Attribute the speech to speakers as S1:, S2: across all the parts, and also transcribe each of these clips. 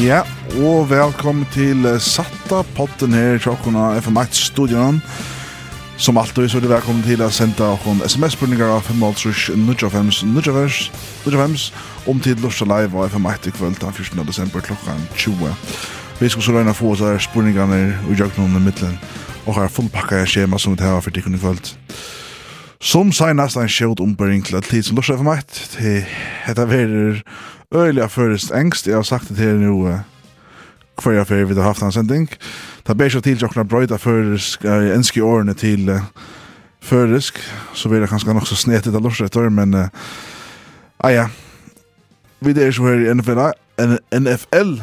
S1: Ja, og velkommen til Satta podden her i tjokkona FM1-studion. Som alltid så er det velkommen til å sende okken sms-spurningar av 5.5, 95, 95, om tid lort live og FM1 i kvöld den 14. desember klokkan 20. Vi skal så røyna få oss her spurningarna og jøkken under middelen og har fullpakka skjema som vi tar for tikkun i kvöld. Ja. Som sier nesten en skjøt ombering til at tid som lorser for meg, til etter verer øyelig av først engst, jeg har sagt det til nå hver jeg fyrir vi har haft en sending. Det er seg til til åkna brøyda førisk, uh, ønsker årene til uh, førisk, så blir det kanskje nok så snetet av lorser etter, men ja, vi er så her i NFL, NFL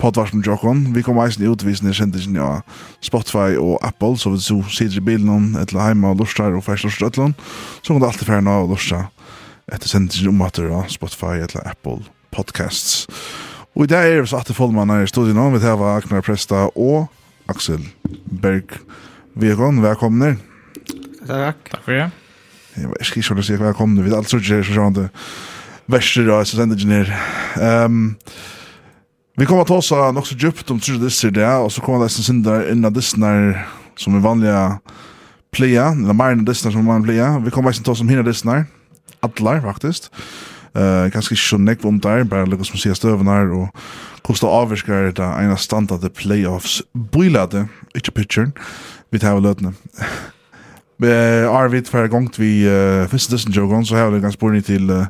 S1: poddvarsen med Jokon. Vi kommer eisen i utvisende kjentisen av Spotify og Apple, så hvis du sitter i bilen eller heima og lortar og færs lortar så kan du alltid færen av og lortar etter sendingen om at du har Spotify eller Apple podcasts. Og i dag er vi så at det fullmann her i studiet nå, vi tar var Agnar Presta og Axel Berg Vekon, velkomne.
S2: Takk. Takk for det.
S1: Jeg skal ikke si velkomne, vi er alt så ikke så sånn det verser av sendingen her. Um, Vi kommer att ta nog så djupt om tror det ser det och så kommer det sen syndar innan dessnar som är vanliga playa, eller mer än dessnar som man playa. Vi kommer att ta som hinna dessnar. Allar faktiskt. Eh uh, ganska så neck om där bara lukka som ser stövnar och kosta avskär där ena standa the playoffs. Boilade, inte pitchen. Vi tar lötna. Eh Arvid för gångt vi uh, första dessen jogon så har vi ganska spår till uh,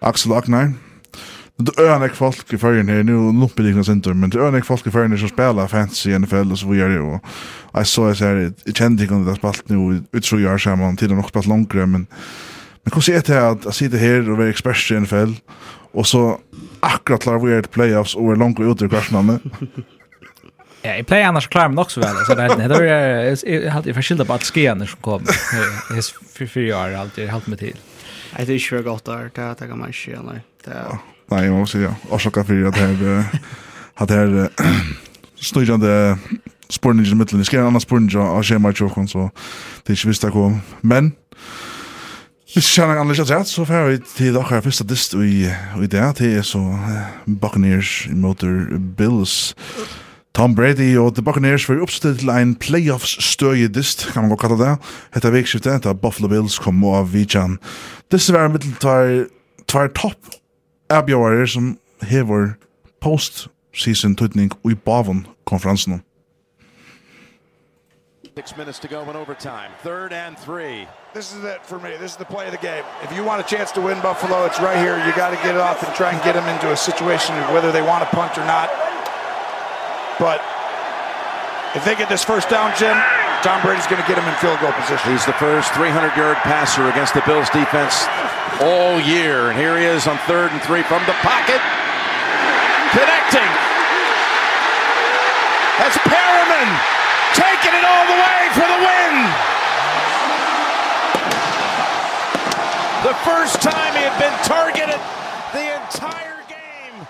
S1: Axel Aknar Det är en folk i färgen här nu lumpar det kanske inte men det är en folk i färgen som spelar fantasy i NFL och så vidare och jag såg så här jag kände inte det spalt nu ut så jag så man tiden också spalt längre men men hur ser det att jag sitter här och är expert i NFL och så akkurat klarar vi är playoffs och är långt ute i kvartsfinalen.
S2: Ja, i play annars klarar man också väl så. Det är jag hade förskilda på att skenar som kom. Det är för fyra år alltid hållt med till.
S3: Jag tycker det är gott där, det kan man se. Nej.
S1: Nej, jag måste säga. Orsaka för att det här att det här styrande spårningen i mitten. Det ska en annan spårning av schema i tjocken så det är inte visst att kom. Men Hvis jeg kjenner annerledes rett, så får vi til dere første dist i, i det. Det er så Buccaneers mot Bills. Tom Brady og The Buccaneers var oppstilt til en playoffs-støye dist, kan man godt kalla det. Hette vikskiftet, da Buffalo Bills kom av Vijan. Disse var mittel tar, tvær topp avgjører som hever post-season tøytning i Bavon konferansen.
S4: Six minutes to go in overtime. Third and three.
S5: This is it for me. This is the play of the game. If you want a chance to win Buffalo, it's right here. You got to get it off and try and get them into a situation of whether they want to punt or not. But if they get this first down, Jim, Tom Brady's going to get him in field goal position.
S4: He's the first 300-yard passer against the Bills defense all year. And here he is on third and three from the pocket. Connecting. That's Perriman taking it all the way for the win. The first time he had been targeted the entire game.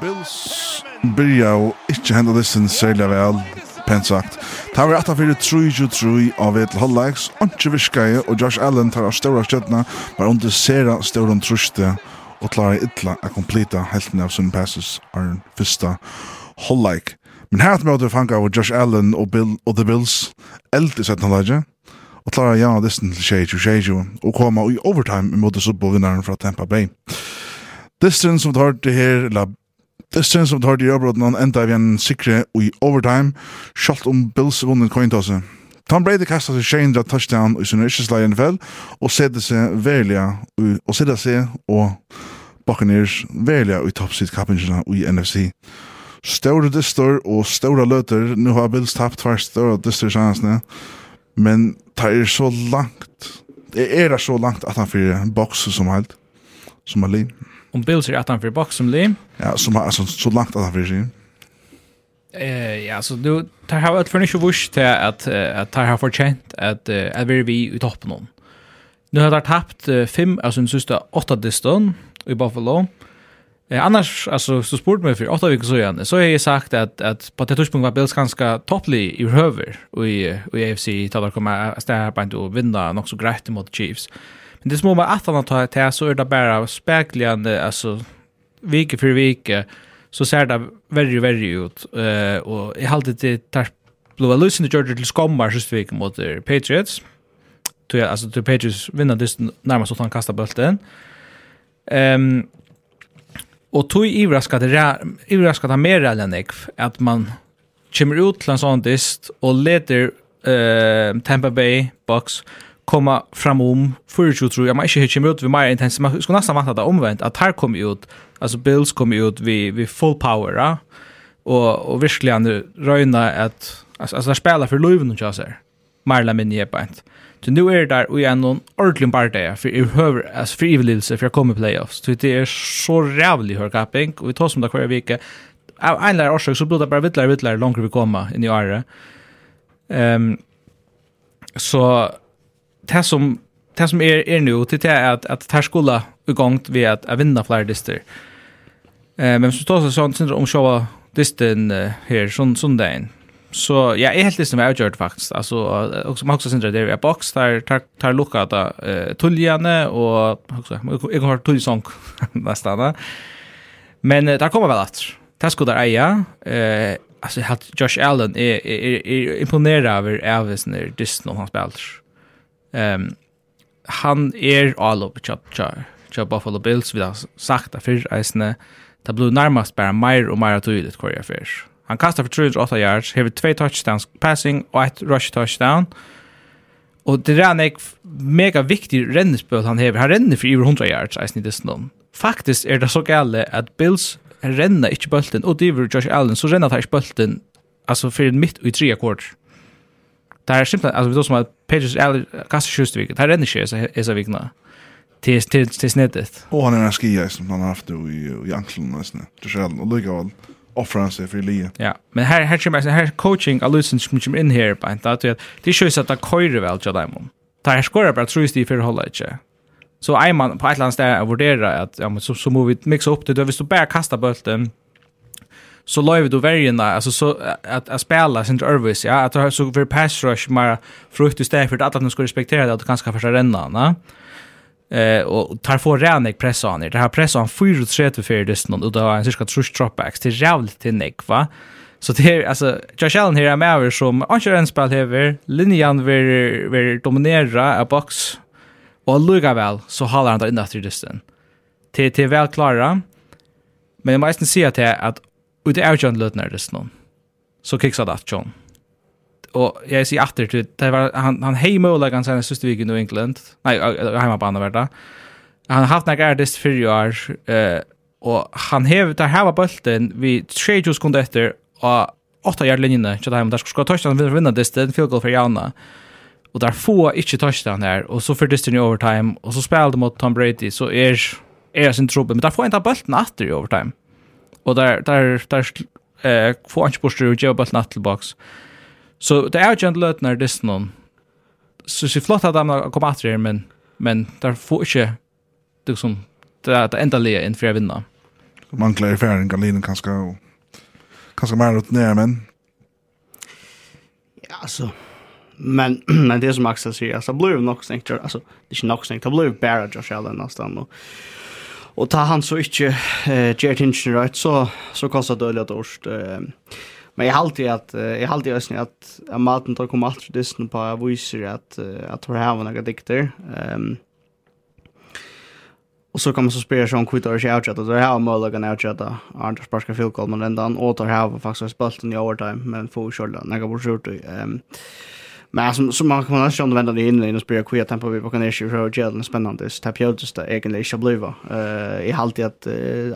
S1: Bills byrja og ikkje henda dissen særlig vel, pent sagt. Ta var atta fyrir 3-3 av et halvlegs, Antje Virskaje og Josh Allen tar av ståra var under sera ståren truste og klarer illa a kompleta helten av sum passes av fyrsta halvleg. Men her møte fanga av Josh Allen og, Bill, og The Bills eld i 17 halvleget, og klarer ja distan til 22-22 og koma i overtime mot Super Bowl-vinnaren fra Tampa Bay. Distance som tar det her, la Det stens som tar de avbråden han enda vi en sikre i overtime, skjalt om Bills vunnet cointosse. Tom Brady kastar seg Shane dra touchdown i sin yrkesleie i NFL, og sette seg verilige, og sette seg og Buccaneers verilige i toppsitt kappingsina i NFC. Ståre distor og ståre løter, nu har Bills tapt hver ståre distor sjansene, men det er så langt, det er så langt at han fyrir bokser som helt, som er liv
S2: om Bills är utanför som lim.
S1: Ja, som alltså så långt att han vill
S2: Eh ja, så du tar har ett finish wish till att att tar har förtjänt att att vi vi i toppen någon. Nu har de tappt fem av sin sista åtta distan i Buffalo. Eh annars alltså så sport mig för åtta veckor så igen. Så har jag sagt att att på det tidspunkt var Bills ganska topplig i höver och i i AFC talar kommer att ställa på att vinna något så grejt mot Chiefs. Eh Men det små med att han tar till så är det bara spegligande alltså vike för vike så ser det värre värre ut eh och i allt det tar blåa lusen i Georgia till skommar så vik mot Patriots. Då alltså till Patriots vinner det närmast att han kastar bulten Ehm um, och tog överraskat överraskat han mer än jag att man kommer ut till en sån dist och leder eh, Tampa Bay Bucks komma fram om för ju tror jag man inte hittar ut vi mer intens man ska nästan vänta det omvänt att här kommer ut alltså Bills kommer ut vi vi full power ja? och och verkligen röna att alltså alltså spela för Löven och så här Marla men ju på inte Så nu är det där och igen någon ordentlig parti för i höver as för frivilligelse för jag kommer playoffs. Så det är så rävligt hör capping och vi tar som det kvar vecka. Av en lär orsak så blir det bara vittlar vittlar långt vi kommer in i året. Ehm um, så det som det som är är nu till det är att att här skulle igång vi att att vinna fler dyster. Eh men så tar så sånt syndrom showa disten här sån söndagen. Så ja, är helt liksom avgjort faktiskt. Alltså också man också syndrom det är box där tar tar lucka att eh tuljane och också jag har tuljsång nästan. Men där kommer väl att. Det skulle där eja eh alltså Josh Allen är är imponerad över Elvis när Disney han spelar um, han er all allop tja Buffalo Bills, vi har sagt det fyrr eisne, det blir nærmast bare mer og mer tydelig hver jeg fyrr. Han kastar for 308 yards, hever 2 touchdowns passing og ett rush touchdown. Og det er en mega viktig rennespøl han hever. Han renner for over 100 yards, eisne det distan. Faktisk er det så gale at Bills renner ikke bølten, og diver Josh Allen, så renner han ikke bølten, altså for mitt og i tre akkord. Mm det är simpelt, alltså vi då som att Pages eller ganska schysst vik. Det är inte så är så vikna. Till till till snittet.
S1: Och han är en skia som han har haft i i ankeln nästan. Det skall och lika väl offra sig för Lee
S2: Ja, men här här kommer här coaching allusion som kommer in här på att det det shows att det kör väl jag dem om. Det här skorar bara tror jag för hålla inte. Så är man på ett land där värderar att ja men så så måste vi mixa upp det då vi står bara kasta bollen så lov du värjena alltså så att att spela sin Irvis ja? Att ha så för pass rush mer frukt istället för att alla ska respektera det att ganska första renna va eh och tar för renig press on det här press han fyra tre för det någon och då en cirka trust drop backs till jävligt till Nick va Så det är alltså Josh Allen här är med som anser en spel över linjan vill vill dominera a box och lugga väl så håller han där inne efter distan. Till till väl klara. Men jag måste säga till att Og det er jo en løtner det sånn. Så kiksa det at John. Og jeg sier atter til, det var, han, han hei målag han senere siste vik i New England, nei, heima på andre verda. Han har haft nek ærtist fyrir år, eh, og han hev, der var bulten vi tre jo sekunder etter, og åtta hjert linjene, ikke där heima, der skulle tøysta han vinna distan, field goal för Jauna, Och där får inte tøysta han her, og så fyrir distan i overtime, og så spelade mot Tom Brady, så er, er sin trubbel, men der får inte ta bølten atter i overtime og der, der, der eh, få ikke borster og gjør bare natt tilbaks. Så det er jo ikke en løtene av disse noen. Så det flott at de kommer etter her, men, men der får ikke det som det, er det enda leie enn for jeg vinner.
S1: Mangler i ferien, Galinen kanskje, og kanskje mer ut ned, men...
S3: Ja, altså... Men, men det som Axel säger alltså det blir jo nok snakket, altså, det är ikke nok snakket, det blir bara Josh Allen, altså, och Och ta han så inte eh Jared Hinchen rätt så så kostar det öliga dorst. Eh, men jag alltid att jag alltid ösn att att maten tar komma allt dysten på visar att att har han några dikter. Ehm Och så kan man så spela sig om kvittar sig outrata. Där har Mulligan outrata. Anders sparkar field goal men den åter har faktiskt spelten i overtime men får skölda. Några bort skjort. Ehm Men alltså så man kan nästan vända det in och spela queer tempo vi kan issue för gel och spännande så tapp jag just egentligen ska bli va. Eh i halt att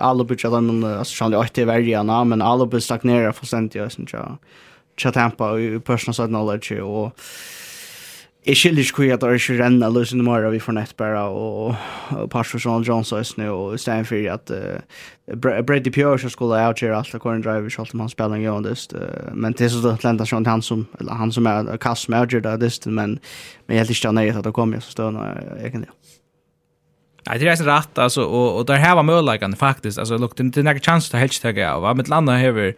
S3: alla budget den alltså så jag inte välja namn men alla budget för sent jag sen jag. Chat tempo personal knowledge och Jeg skiljer ikke hvor at det ikke renner løs i morgen vi får nett bare og Parsonsson Johnsons Jones og Østene og i stedet for at uh, Brady Pjørs skulle avgjøre alt og Corin Driver selv om han spiller en gang dist men det er så det lender han som eller han som er kast som avgjør det dist men, men jeg helt ikke nøyre at det kommer så stående egentlig
S2: Nej, det är så rätt alltså och och där här var möjligheten faktiskt alltså look, det är några chanser att helst ta av. Men landa över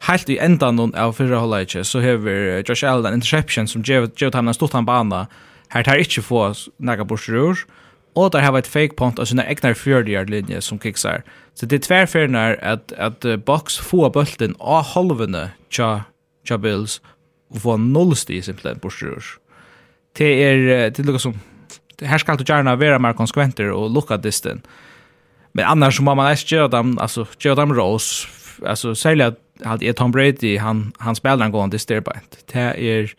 S2: helt i enda noen av fyrre holdet ikke, så har vi Josh Allen en interception som ger ger honom en han bana. her tar ikke få några bursrur. Och där har vi ett fake punt och sina egna 40-yard linje som kicksar. Så det är tvärfärnar att, att box får bulten av halvene tja, tja Bills och få nollsti simpelthen bursrur. Det är det lukar som här ska du gärna vara mer konsekventer och lukka distan. Men annars så må man inte göra dem, alltså göra dem rås. Alltså sälja att är Tom Brady han han spelar en gång till sterbent. Det är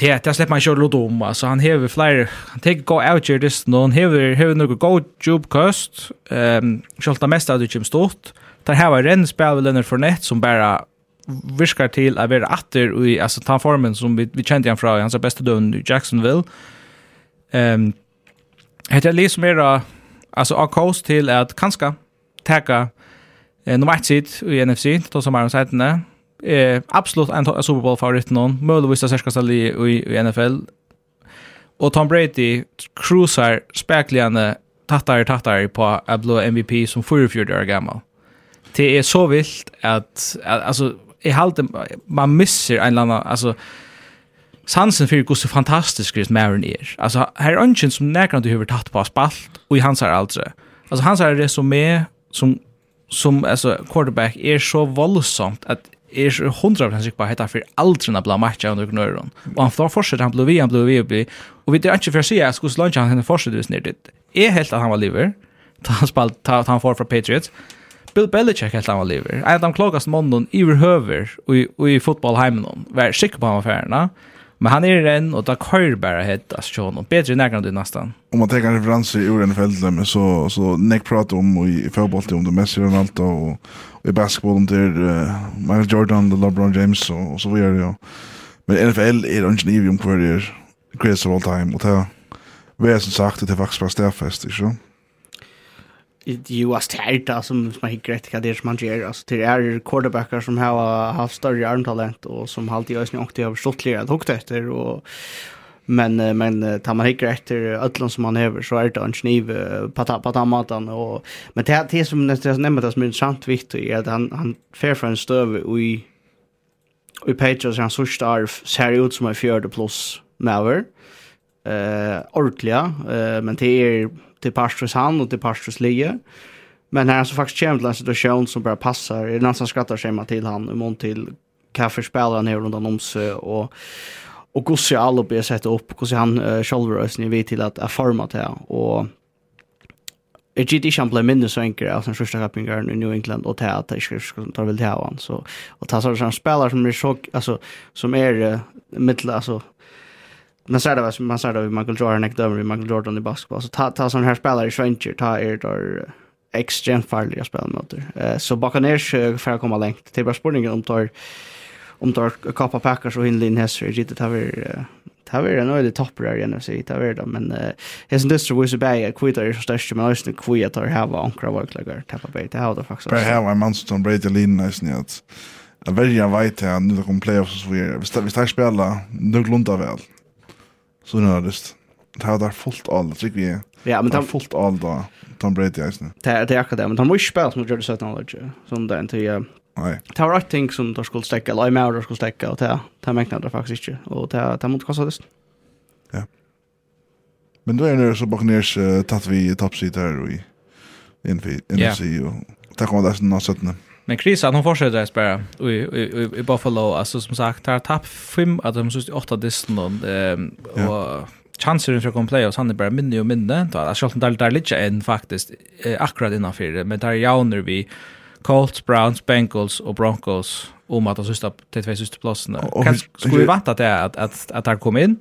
S2: det det släpper man kör lot om alltså han häver flyr han tar go out here this no han häver häver några go job cost ehm skölta mest av det gym stort. Där har vi en spel med Leonard Fournette som bara viskar till att vara åter i alltså ta formen som vi vi kände han från hans bästa dön i Jacksonville. Ehm heter liksom mera alltså a coast till att kanske tacka Eh, nummer 1 sit i NFC, då som är de sajterna. Eh, absolut en Super Bowl-favorit någon. Möjligtvis det särskilt i, i, i NFL. Och Tom Brady cruisar spekligande tattare tattare på Ablo MVP som 44 år gammal. Det är så vilt att, alltså i halten man missar en eller annan alltså sansen för hur så fantastisk Chris Marin är. Alltså här är ungen som näkran du har tagit på spalt och i hans här alltså. Alltså hans här resumé som som alltså quarterback är så våldsamt att är 100 procent säker på att han för aldrig bli matcha under knöron. Och han får fortsätta han blev vi han blev vi vi. Och vi det är inte för att säga skulle lunch han henne fortsätta det dit. Är helt att han var liver. Ta han spalt ta han får för Patriots. Bill Belichick helt han var liver. En av de klokast mannen i över och i fotboll hemma någon. Var säker på han var färna. Men han är i og och kører bare bara hett Aston och bättre när kan du nästan.
S1: Om man tenker en referanse i ur NFL så så Nick pratar om i fotboll om det Messi och Ronaldo och, i basketball om det uh, Michael Jordan, LeBron James og, og så videre, ja. Men NFL är ikke nivå om hver det greatest of all time och det är som sagt det er faktisk bare stedfest, ikke så?
S3: ju as tärta som som man hittar rätt vad det som man gör alltså till är quarterbackar som har haft större armtalent och som alltid ösning och det har stått lite högt efter och men men tar man hickar efter öllan som man över så är det en kniv på på tamatan och men det det som nästan nämnde det som är intressant viktigt är att han han fair för en stöv och i i Patriots han så starv ser ut som en fjärde plus Mauer. Eh ordliga, eh men det är till Pastors hand och till Pastors lie. Men här så faktiskt kommer en situation som bara passar. Det är nästan skrattar sig till han i mån till kaffespelaren här runt om sig och och gosse alla be sätta upp gosse han uh, shoulder ni vet till att är format och Jeg gitt ikke han ble mindre så enkel av sin første rappingeren i New England og til at jeg ikke ta vel til han. Så, og ta sånn spiller som er så, altså, som er uh, middel, altså, man ser det man ser det Michael Jordan och dömer Michael Jordan i basketball. Så ta ta sånne her spillere i Schwencher ta er där ekstremt farlige spelmöter. Eh så Buccaneers for å komme lengt. Det bare spørningen om tar om tar kappa Packers och Hindlin Hesser i det här Det har vært en øyelig öjlig toppar här igen, det har vært det, men hesen dystrar visar bæg, att kvittar er så størst, men öjlig kvittar tar här var ankra verkläggar, tappa bæg, det har det faktisk
S1: Det här var en mann som brejt i linjen nästan, att välja vajt här, nu det kommer playoffs og så vidare, vi tar spela, nu glundar vel, Så nu har det det har där fullt all tycker vi.
S3: Ja, men det har
S1: fullt all då. Tom Brady är snä. Det
S3: det är akkurat det, men han måste spela som gjorde så knowledge. han som den till
S1: Nej.
S3: Det har rätt ting som de skulle stäcka, eller mer de skulle stäcka, och det, det mäknade det faktiskt inte. Och det, det måste kosta det.
S1: Ja. Men då är det så Buccaneers uh, tatt vi toppseat här i NFC. Och det kommer där nästa sätt.
S2: Men Chris hon fortsätter att spela i, i, i Buffalo. Alltså som sagt, har tapp fem av de sista åtta distan. Um, ja. Och chanser för att komma play och han är bara minne och minne. Då är själva där där lite en faktiskt eh, akkurat innanför det. Men där jauner vi Colts, Browns, Bengals och Broncos om att de sista till två sista platserna. Kan skulle vi vänta att att att, att, att där kom in?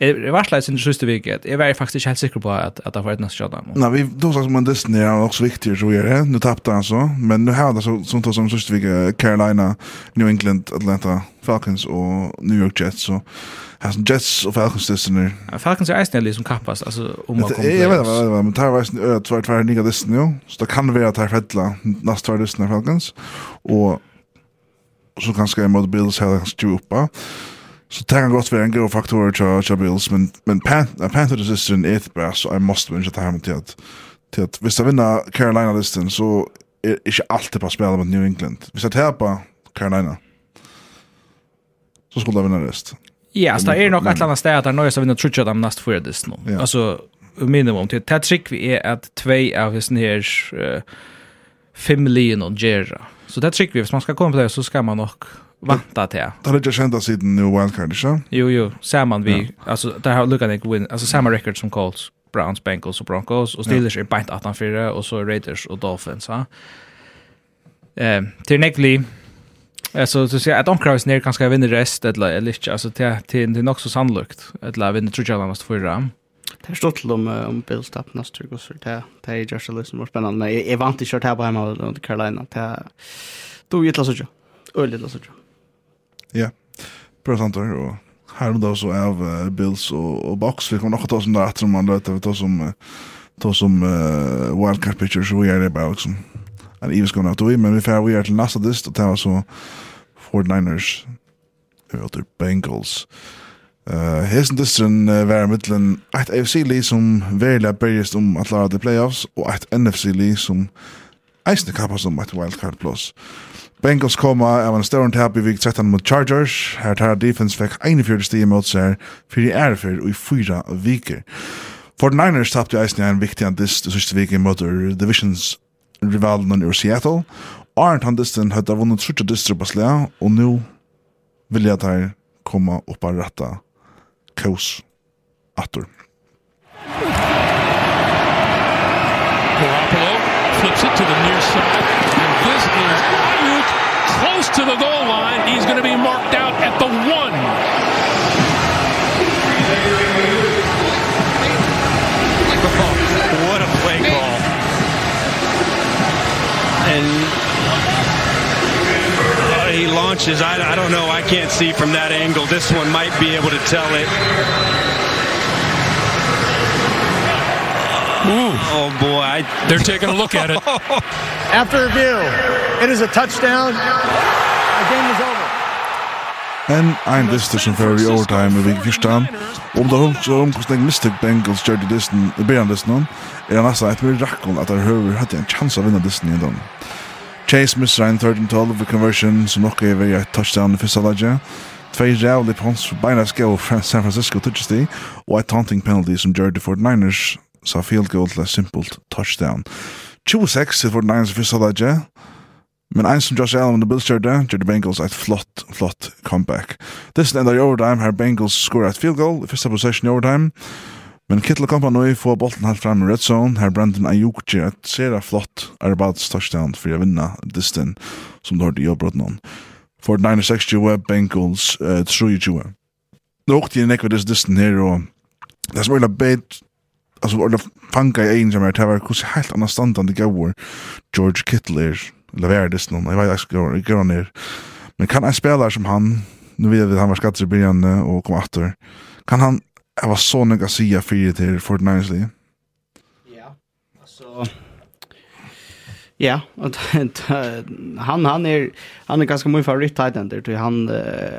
S2: Jeg var slik sin siste vik, jeg var faktisk ikke helt sikker på at, at det var et nästa kjøtta.
S1: Nei, vi då sagt som en Disney er også viktig, så gjør det. Nu tappte han så, men nu har det så, som tog som siste vik, Carolina, New England, Atlanta, Falcons og New York Jets, så har som Jets och Falcons Disney.
S2: Ja, Falcons är nästan liksom kappas, alltså om man kommer.
S1: Jag vet inte, men tar här var nästan öra nya Disney, jo. så det kan vara att det här fettla nästa Disney Falcons, och så kanske jag mot Bills här, kanske 20. Så det kan godt være en god faktor til, til Bills, men, men Pan, Panther-resisteren er et bra, så jeg måste vinne til ham til at, til at hvis jeg vinner Carolina-listen, så er ikke alltid på spillet mot New England. Hvis jeg taper Carolina, så skulle jeg vinne rest.
S2: Ja, så det er nok et eller annet sted at det er noe som vinner trutja dem neste fyrir det nå.
S1: Ja.
S2: Altså, minimum til. Det trikk vi er at två av his her uh, fem linjer gjerra. Så det trikk vi, hvis man skal komme på det, så skal man nok vanta til.
S1: Det har inte känt att sidan nu Wildcard, inte?
S2: Jo, jo, saman vi, Alltså, altså, det har lukket ikke win, Alltså, samma record som Colts, Browns, Bengals och Broncos, Och Steelers är er beint 18-4, Och så Raiders och Dolphins, va? Eh, til nekvli, alltså så ser jag att de kraus ner kanske vinner rest eller eller inte alltså till till det nog så sannolikt eller vinner tror jag måste få
S3: ram. Det stått till om om Bill tapp nästa vecka så det det är just lite mer spännande. Jag vant inte kört här på hemma mot Carolina. Det då är det så ju. Öl det så ju.
S1: Ja. Presentor och här då så av uh, Bills och, och Box vi kommer nog att ta som där att man då ta som ta som uh, wildcard pitcher så vi är det bara liksom. And Eves going out to him men vi får vi är till nästa dist och var så 49ers eller Bengals. Uh, Hesen distren uh, var mittlen ett AFC-li som verla bergist om at lara de playoffs og ett NFC-li som eisne kappas om ett wildcard plus. Uh, Bengals koma av en større tap i vik 13 mot Chargers. Her tar defense fikk 41 stig mot seg, for 4 ærefer og i fyra viker. For Niners tapte eisen en viktig andist i siste viker mot divisions rivalen i Seattle. Arndt han disten hadde vunnet 30 distre på slea, og nå vil jeg der komme opp av retta kaos atter.
S6: Garoppolo flips it to the near side, and this is to the goal line. He's going to be marked out at the one.
S7: What a play call. And uh, he launches. I, I don't know. I can't see from that angle. This one might be able to tell it. Oh boy, I,
S6: They're taking a look at it.
S8: After review, it is a touchdown. game is over.
S1: En ein dyster som fyrir i overtime i vik fyrstan. Om det hunds og omkostning mistet Bengals gjør til dysten, bæren dysten, er han altså et rakkon at han høver hatt en chans å vinna dysten i dag. Chase misser en 13-12 ved conversion som nok er vei et touchdown i fyrsta lagja. Tvei rævlig pons for beina skjå San Francisco touchesti og et taunting penalty som gjør til 49ers sa field goal til et simpelt touchdown. 26 til 49ers i fyrsta lagja. Men ein som Josh Allen og Bills gjør det, gjør det Bengals et flott, flott comeback. Dessen enda i overtime her Bengals skorer et field goal i første possession i overtime. Men Kittle kom på nå få bolten helt frem i red zone. Her Brandon Ayuk gjør et sera flott arbeids touchdown for å vinne distan som du hørte i jobbrått noen. For 9-6-20, Bengals uh, 3-20. Nå åkte jeg nekva disse distan her, og det som er bedt Altså, det fanget i en som er det å være hvordan helt annet standan det gav George Kittle er leverer det någon. Jag vet jag ska gå ner. Men kan en spelare som han, nu vet vi han var skatt i början och kom åter. Kan han vara så några sia fyra till Fortnite League?
S3: Ja. Alltså Ja, och han han är han är ganska mycket favorit tight end där. Han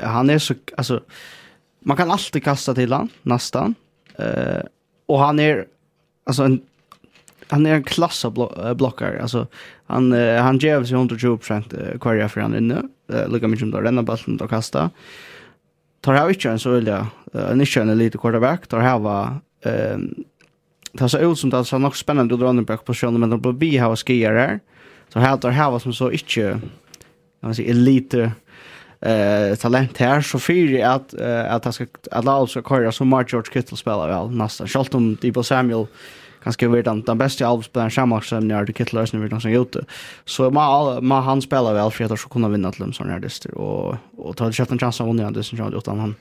S3: han är så alltså man kan alltid kasta till han nästan. Eh och han är alltså en han är en klass av blockar alltså han han ger sig 120 kvar för han inne lika mycket som då renna bollen och kasta tar jag inte en så vill jag en inte lite quarterback tar jag va ehm tar så ut som det så nok spännande å dra den på positionen men de blir ha skier her. så her tar her som så inte kan säga elite eh talent här så fyrir att att han ska att Laos ska köra som Mark George Kittle spelar väl nästan. Schalt om Debo Samuel ganska vet den den bästa Alves-spelaren Shamak som när det kittlar sen vet han som gjort. Så man man han spelar väl för att så kunna vinna till dem sån här dyster och och ta köpt en chans att vinna det sen utan han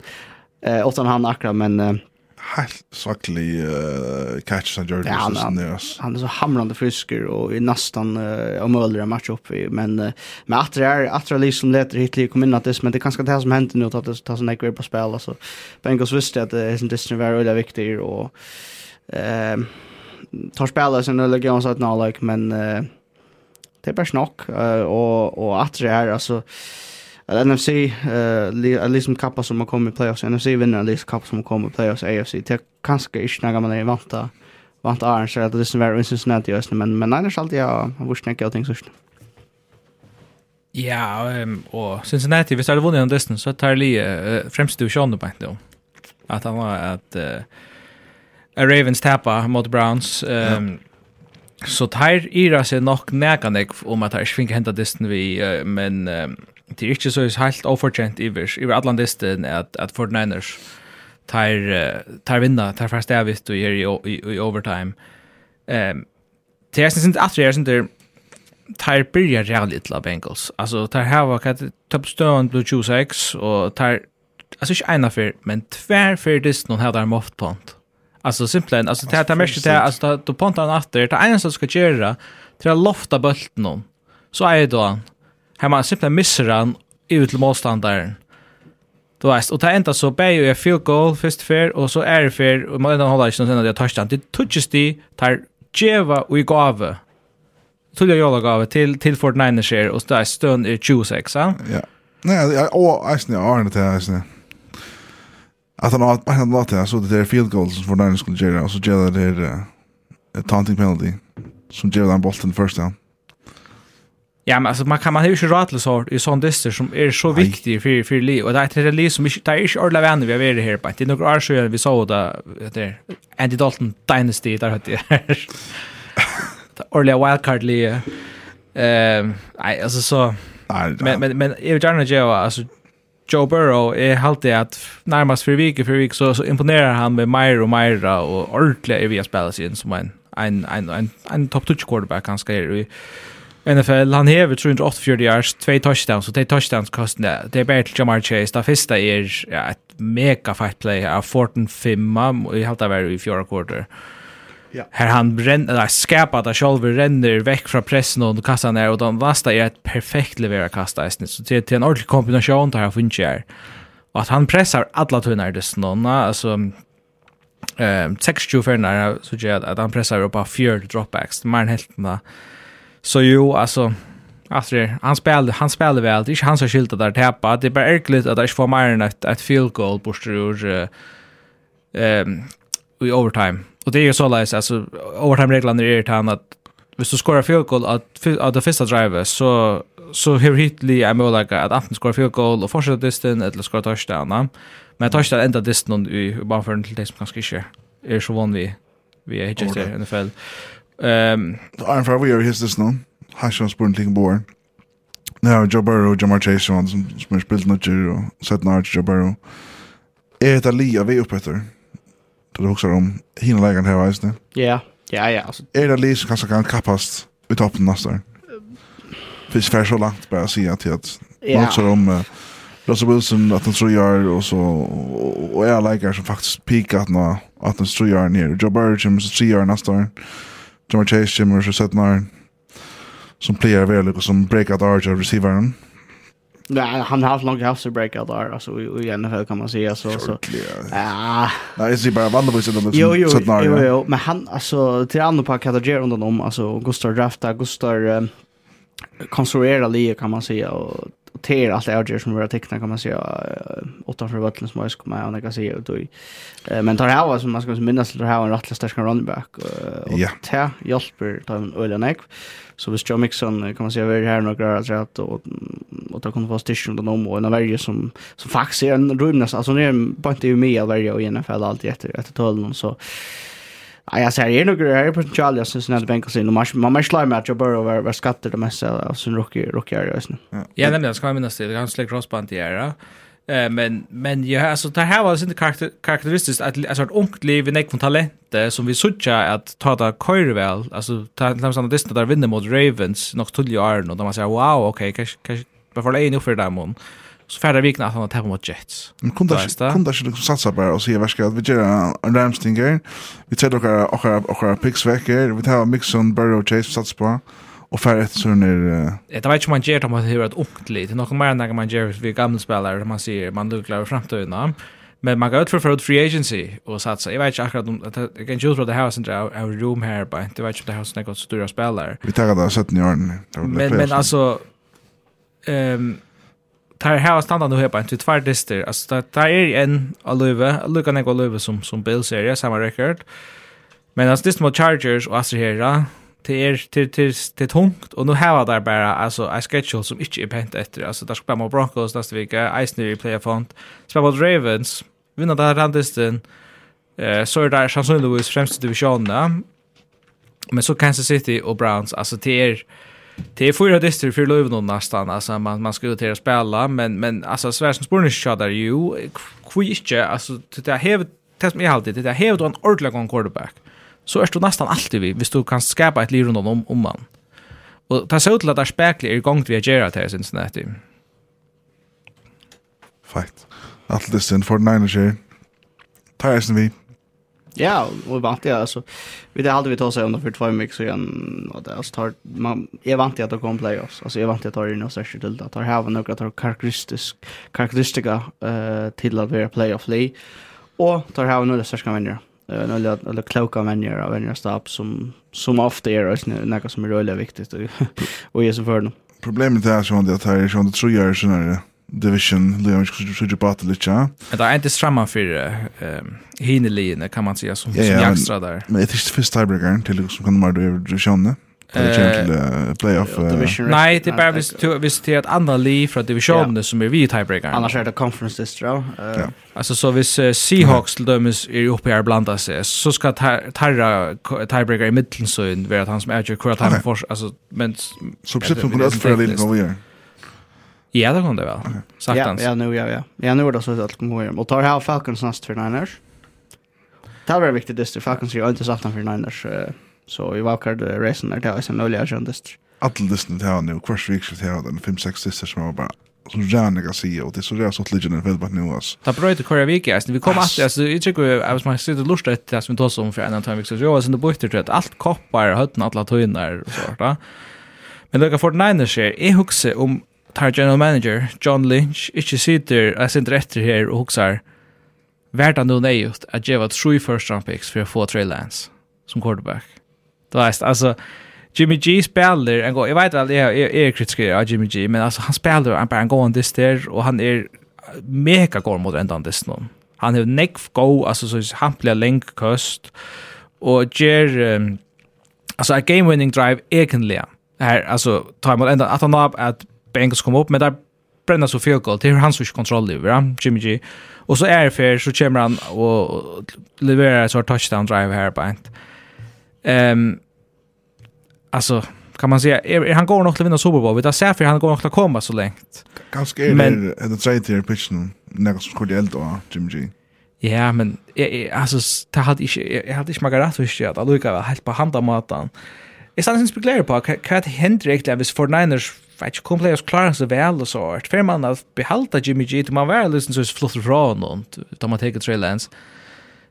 S3: eh utan han akra men eh,
S1: helt saklig uh, catch som gjorde
S3: ja, han, han er så hamrande frisker och är nästan uh, omöjlig match matcha upp i. Men, uh, men att det är att det är som leter hit i det men det är ganska det här som händer nu att det tar sån här på spel. Alltså, Bengals visste att det är som Disney var väldigt viktig och uh, tar spela sin religion så att nå like men uh, det är bara snack uh, och och att det är alltså att NFC eh uh, liksom kappa som har kommit i playoffs NFC vinner liksom kappa som har kommit i playoffs AFC det kanske inte när man är vanta vant Arn så att det är väldigt Cincinnati just men men annars alltid jag har vart snacka och ting så
S2: Ja, um, och Cincinnati, hvis jeg hadde vunnet den dessen, så tar jeg lige uh, fremst divisjonen på en At han var at uh, Ravens tappa mot Browns. Ehm um, ja. så tar Ira seg nok nekanek om at det ikke finner hentet disten vi, uh, men um, det er ikke så helt overkjent i vers. I alle disten at, at 49ers tar, uh, tar vinna, tar fast det og gjør i, i, i overtime. Um, det er sin at det er sin der tar byrja reallig til Bengals. Alltså tar hava kat katt toppstøen blod 26, och tar, alltså inte ena för men tvär för det någon hadde han mått på hant. Alltså simpelthen, alltså det här mest det alltså då pontar åter, det enda som ska göra till att lofta bulten om. Så är det då. Här man simpelthen missar han ut till motståndaren. Du vet, och det enda så bär ju jag field goal först fair och så är det fair och man ändå håller inte sen att jag touchdown. Det touches det tar Jeva och i gave. Tulja Jola gave till till Fort Niners här och där stund är 26, va?
S1: Ja. Nej, och Arsenal, Arne till Arsenal att han har han låter så det är field goals som Fortnite skulle göra och så gör det där uh, taunting penalty som gör den bollen first down.
S2: Ja, men alltså man kan man har ju inte rätt till så i sån dyster som är så viktig för för Lee och det är det Lee som det är inte ordla vänner vi har varit här på. Det är några år sedan vi såg det där Andy Dalton Dynasty där hade det. Ordla wildcard Lee. Ehm, nej alltså så
S1: Nej,
S2: men men men jag vill gärna ge alltså Joe Burrow är alltid att närmast för vecka för vecka så, så imponerar han med mer och mer och ordentligt är vi att spela sig in som en en en en, en top touch quarterback han ska i NFL han hever 384 yards, två touchdowns och det touchdowns kostar det är bara till Jamar Chase. Det första är ja, ett mega fight play av 14-5 i halta var i fjärde quarter.
S3: Ja.
S2: Här han bränner, eller skapar det själv, ränner väck från pressen och kastar ner och de vasta är ett perfekt levera kasta i Så det är en ordentlig kombination där han finns här. Och att han pressar alla tunnar det snåna, alltså ehm 60 för när så jag att han pressar upp av fyra dropbacks, Det är mer än hälften där. Så jo, alltså Alltså han spelade han spelade väl. Det är inte han som skyltar där täppa. Det är bara ärkligt att det inte får mer än ett, ett field goal bort ur ehm i overtime Och det är ju så läs alltså overtime reglerna är det att hvis du skorar field goal att att det första drive så så hur hitly är mer like att antingen skorar field goal och fortsätta distan eller skorar touchdown. Men touchdown ända distan i bara för en till som kanske inte är så van vi vi är just i NFL. Ehm
S1: då är för vi är his this någon. Hashon Spurn thing Born. Now Joe Burrow, Jamar Chase som som spelar något och sätter något Joe Burrow. Är det Lia vi uppe efter? det du om hina lägen här visst
S3: Ja, ja, ja. Alltså.
S1: Är det Lee som kanske kan kappas i toppen nästa år? Finns färre så långt bara att säga till att
S3: ja.
S1: man husker om uh, Russell Wilson att han tror jag och så och är lägare som faktiskt peakat nå att han tror jag ner. Joe Burrow kommer så tror jag nästa år. Jamar Chase kommer är så sett när som player väl och som breakout archer receivern.
S3: Mm Nej, han har haft långa halsa breakout där alltså i, i NFL kan man säga så så. Ja.
S1: Nej, det är bara vanligt visst de
S3: Jo, jo, jo, jo, men han alltså till andra på kategorier under dem alltså Gustav drafta, Gustav um, konstruera lige kan man säga och och det är allt det som våra teckna kan man säga åtta för vatten som jag skulle med och kan säga då men tar här som man ska minnas till här en rätt stark running back och
S1: ja.
S3: hjälper ta en ölen ek så hvis Joe Mixon kan man säga vi här några rätt och och ta kon få station då någon och en varje som som faktiskt är en rymnas alltså det när bara inte ju med varje och i NFL alltid efter efter tolv så Ja, jag säger nog det är på jag syns när det bänkar sig. Man man man slår match bara över över skatter det mesta av sin rookie rookie är just nu.
S2: Ja, den där ska jag minnas det. Det kan släck crossband i era. Eh men men ja alltså det här var inte karaktäristiskt att alltså ett ungt liv i nekvon talent som vi såg att ta det kör väl alltså ta till samma distans där vinner mot Ravens något till ju är och då man säger wow okej kanske kanske varför är ni för dem så färda vikna att han har tappat mot Jets.
S1: Men kunde kunde skulle satsa bara och se vad ska vi göra en Ramstinger. Vi tar och och och picks veck här. Vi tar Mixon, Burrow, Chase satsa på och färra ett sån där
S2: Det var inte man ger dem att det var ett oktligt. Det är något mer än man ger vi gamla spelare man ser man luklar framtiden. Men man går ut för för free agency och satsa. Jag vet inte akkurat om jag kan ju tro det här sen där av room här bara. Det vet inte om det här som något stora spelare.
S1: Vi tar det 17 år.
S2: Men men alltså ehm tar här stannar nu här på inte två dister. Alltså tar är en Aluva, Luka Nego Aluva som som Bill serie samma record. Men alltså det mot Chargers och Astra här det är till till till tungt och nu har där bara alltså en schedule som inte är pent efter. Alltså där ska man Broncos nästa vecka, Ice New Player Font, spela mot Ravens, vinna där randisten. Eh så är där Chanson Lewis främst divisionen. Men så Kansas City och Browns, alltså det är det är fyra distrikt för Löven nästan alltså man man ska ut här spela men men alltså Sverige som spår shot där ju. Kvitche alltså det har test mig alltid det har du en ordentlig gång quarterback så är du nästan alltid vi visst du kan skapa ett liv runt om om man. Och ta så ut att det spekler igång gång vi gör det här sen snart det
S1: fight allt det sen för nine year tar vi.
S3: Ja, och vant jag alltså. Vi det hade vi tagit sig om för två veckor så igen och det alltså tar man är vant jag att komma playoffs. Alltså är vant jag tar in och särskilt till att ha några tar karaktäristisk karaktäristika eh till att vara playoff play. Och tar ha några särskilda vänner. Eh några eller kloka vänner av vänner stab, som som ofta är det något som är rörligt viktigt och och är så för dem.
S1: Problemet är så att det här är sånt tror jag sånare division Leon skulle skulle prata lite ja.
S2: Det är inte stramma för hinne kan man säga som som jagstra där.
S1: Men det är det första tiebreaker till som kan man då över till playoff.
S2: Nej, det är bara visst till visst till ett andra liv från divisionen som är vi tiebreaker.
S3: Annars är det conference distro.
S2: Eh Alltså så vis Seahawks till dömes är uppe här blanda sig så ska Tarra tiebreaker i mitten så in vara han som är ju kvar han för alltså men
S1: så precis på det för lite vad.
S2: Ja, det kunde det väl. Saktans.
S3: Ja, ja, nu ja, ja. Ja, nu är det så att komma hem. Och tar här Falcons nästa för Niners. Det var viktigt det Falcons är inte sagt för Niners. Så vi var kvar racen där det är så nolja just.
S1: Alla lyssnar till här nu, kvarts vik så här den 5 6 sister som var bara så gärna kan se och det så där så att legend väl bara nu oss.
S2: Ta bra det Korea Vika, alltså vi kommer att alltså jag tycker jag was my sitter lust att det som tar som för en annan vik så jag var sen det bort det allt koppar hötten alla tojnar och så där. Men det kan Niners är i huxa om tar general manager John Lynch ikke sitter jeg sitter etter her og huksar vært han noe nøyut at jeg var tru first round picks for å få Trey Lance som quarterback. Du veist, altså Jimmy G spiller en god, jeg vet vel, jeg, jeg, er kritisk av Jimmy G, men altså han spiller han bare en god dist der, og han er mega god mot enda han dist noen. Han er nekv god, altså så han blir lengk kost, og gjer, um, altså a game winning drive egentlig, her, altså tar mot enda, at han har at Bengals kom upp, men där bränner så field goal. till hans han kontroll över, ja? Jimmy G. Och så är det för så kommer han och levererar så touchdown drive här på ett. Ehm alltså kan man säga är, är han går nog till vinna Super Bowl. Vi där ser för han går nog att komma så långt.
S1: Ganska är men, det tredje till pitchen när som skulle eld och Jimmy G.
S2: Ja, men alltså det hade inte jag hade inte magarat så shit. Alltså jag var helt på handa matan. Är sannsynligt spekulerar på vad händer egentligen hvis 49ers vet ikke, kom players klarer seg vel og så hvert. Før man har behalta Jimmy G, til man var liksom så flott fra noen, da man teker Trey Lance.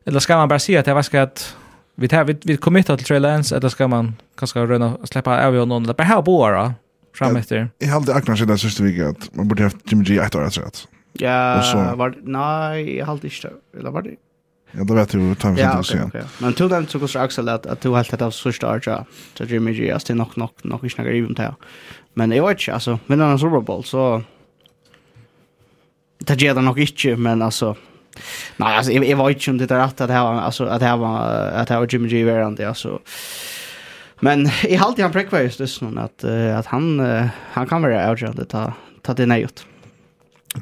S2: Eller skal man bare si at jeg vet at vi tar, vi, vi committar til Trey Lance, eller skal man kanskje røyne og slippe av jo noen, eller bare her boer da, fram etter.
S1: Jeg har alltid akkurat siden den siste vike at man burde haft Jimmy G ett år etter at.
S3: Ja, var det, nei, jeg har alltid ikke, eller var det,
S1: Ja, det vet du, tar vi
S3: ja, okay, okay. Men till den så går det också att att du helt att av sista archa. Så det är mycket just det nog nog nog inte några even där. Men jag vet inte alltså, men han Super Bowl så det ger det nog inte men alltså Nej, alltså jag, jag var inte om det är rätt att det här alltså att det här var att det här var Jimmy G variant alltså. Men i halt han präckvar just det någon att att han han kan vara outjant ta ta det
S2: nejt.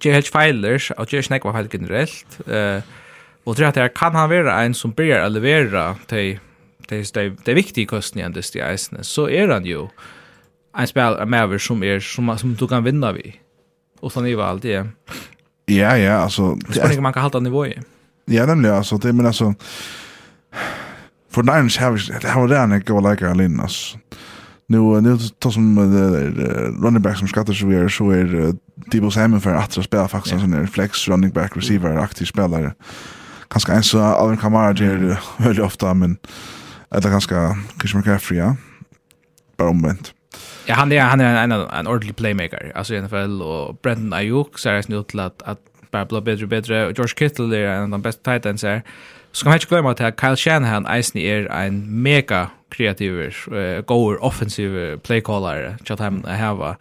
S2: Jag helt failers, och jag snackar helt generellt. Eh Och tror att det kan han vara en som börjar att leverera till det är det är viktigt kosten igen det är så är han ju en spel med över som är som som du kan vinna vi och så ni var allt det
S1: ja ja alltså
S2: det är man kan hålla nivå i
S1: ja nämligen alltså det men alltså för Niners har det har det en gå lika alin alltså nu nu tar som running back som skattar så vi är så är Debo Samuel för att spela faktiskt en flex running back receiver aktiv spelare ganska ens så Alvin Kamara ger väldigt ofta men eller ganska Chris McCaffrey ja. Bara omvänt.
S2: Ja, han är han är en en, en ordentlig playmaker. Alltså i NFL och Brandon Ayuk så är det snut att att bara bli bättre och bättre och George Kittle är en av de bästa tight ends här. Så kan man inte glömma att Kyle Shanahan eisen är en mega kreativ, uh, goer offensiv playcaller. Tjata hem här var.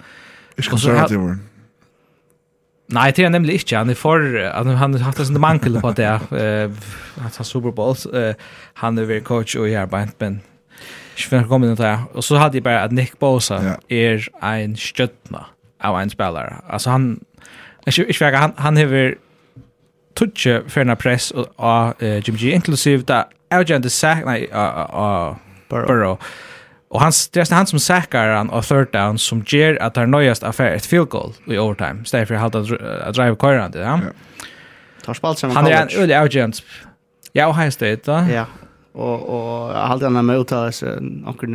S1: konservativ.
S2: Nej, det är nämligen inte. Han är för han har haft en mankel på det. Uh, han har Super Bowls. Uh, han är väl coach och är bänt men ikke Jag vet inte där. Og så hadde jeg bare at Nick Bosa är en stjärna av en spelare. Altså han ikke, jag han han har touch för press och Jim G inklusive där Alexander Sack nei nej Burrow. Och han det är han som säkrar han och third down som ger att han nöjast affär ett field goal i overtime. Steffi har hållit att drive corner det. Ja.
S3: Tar spalt sen
S2: Han är en öde agent. Ja, och han stöter.
S3: Ja, og og han med møta så onkur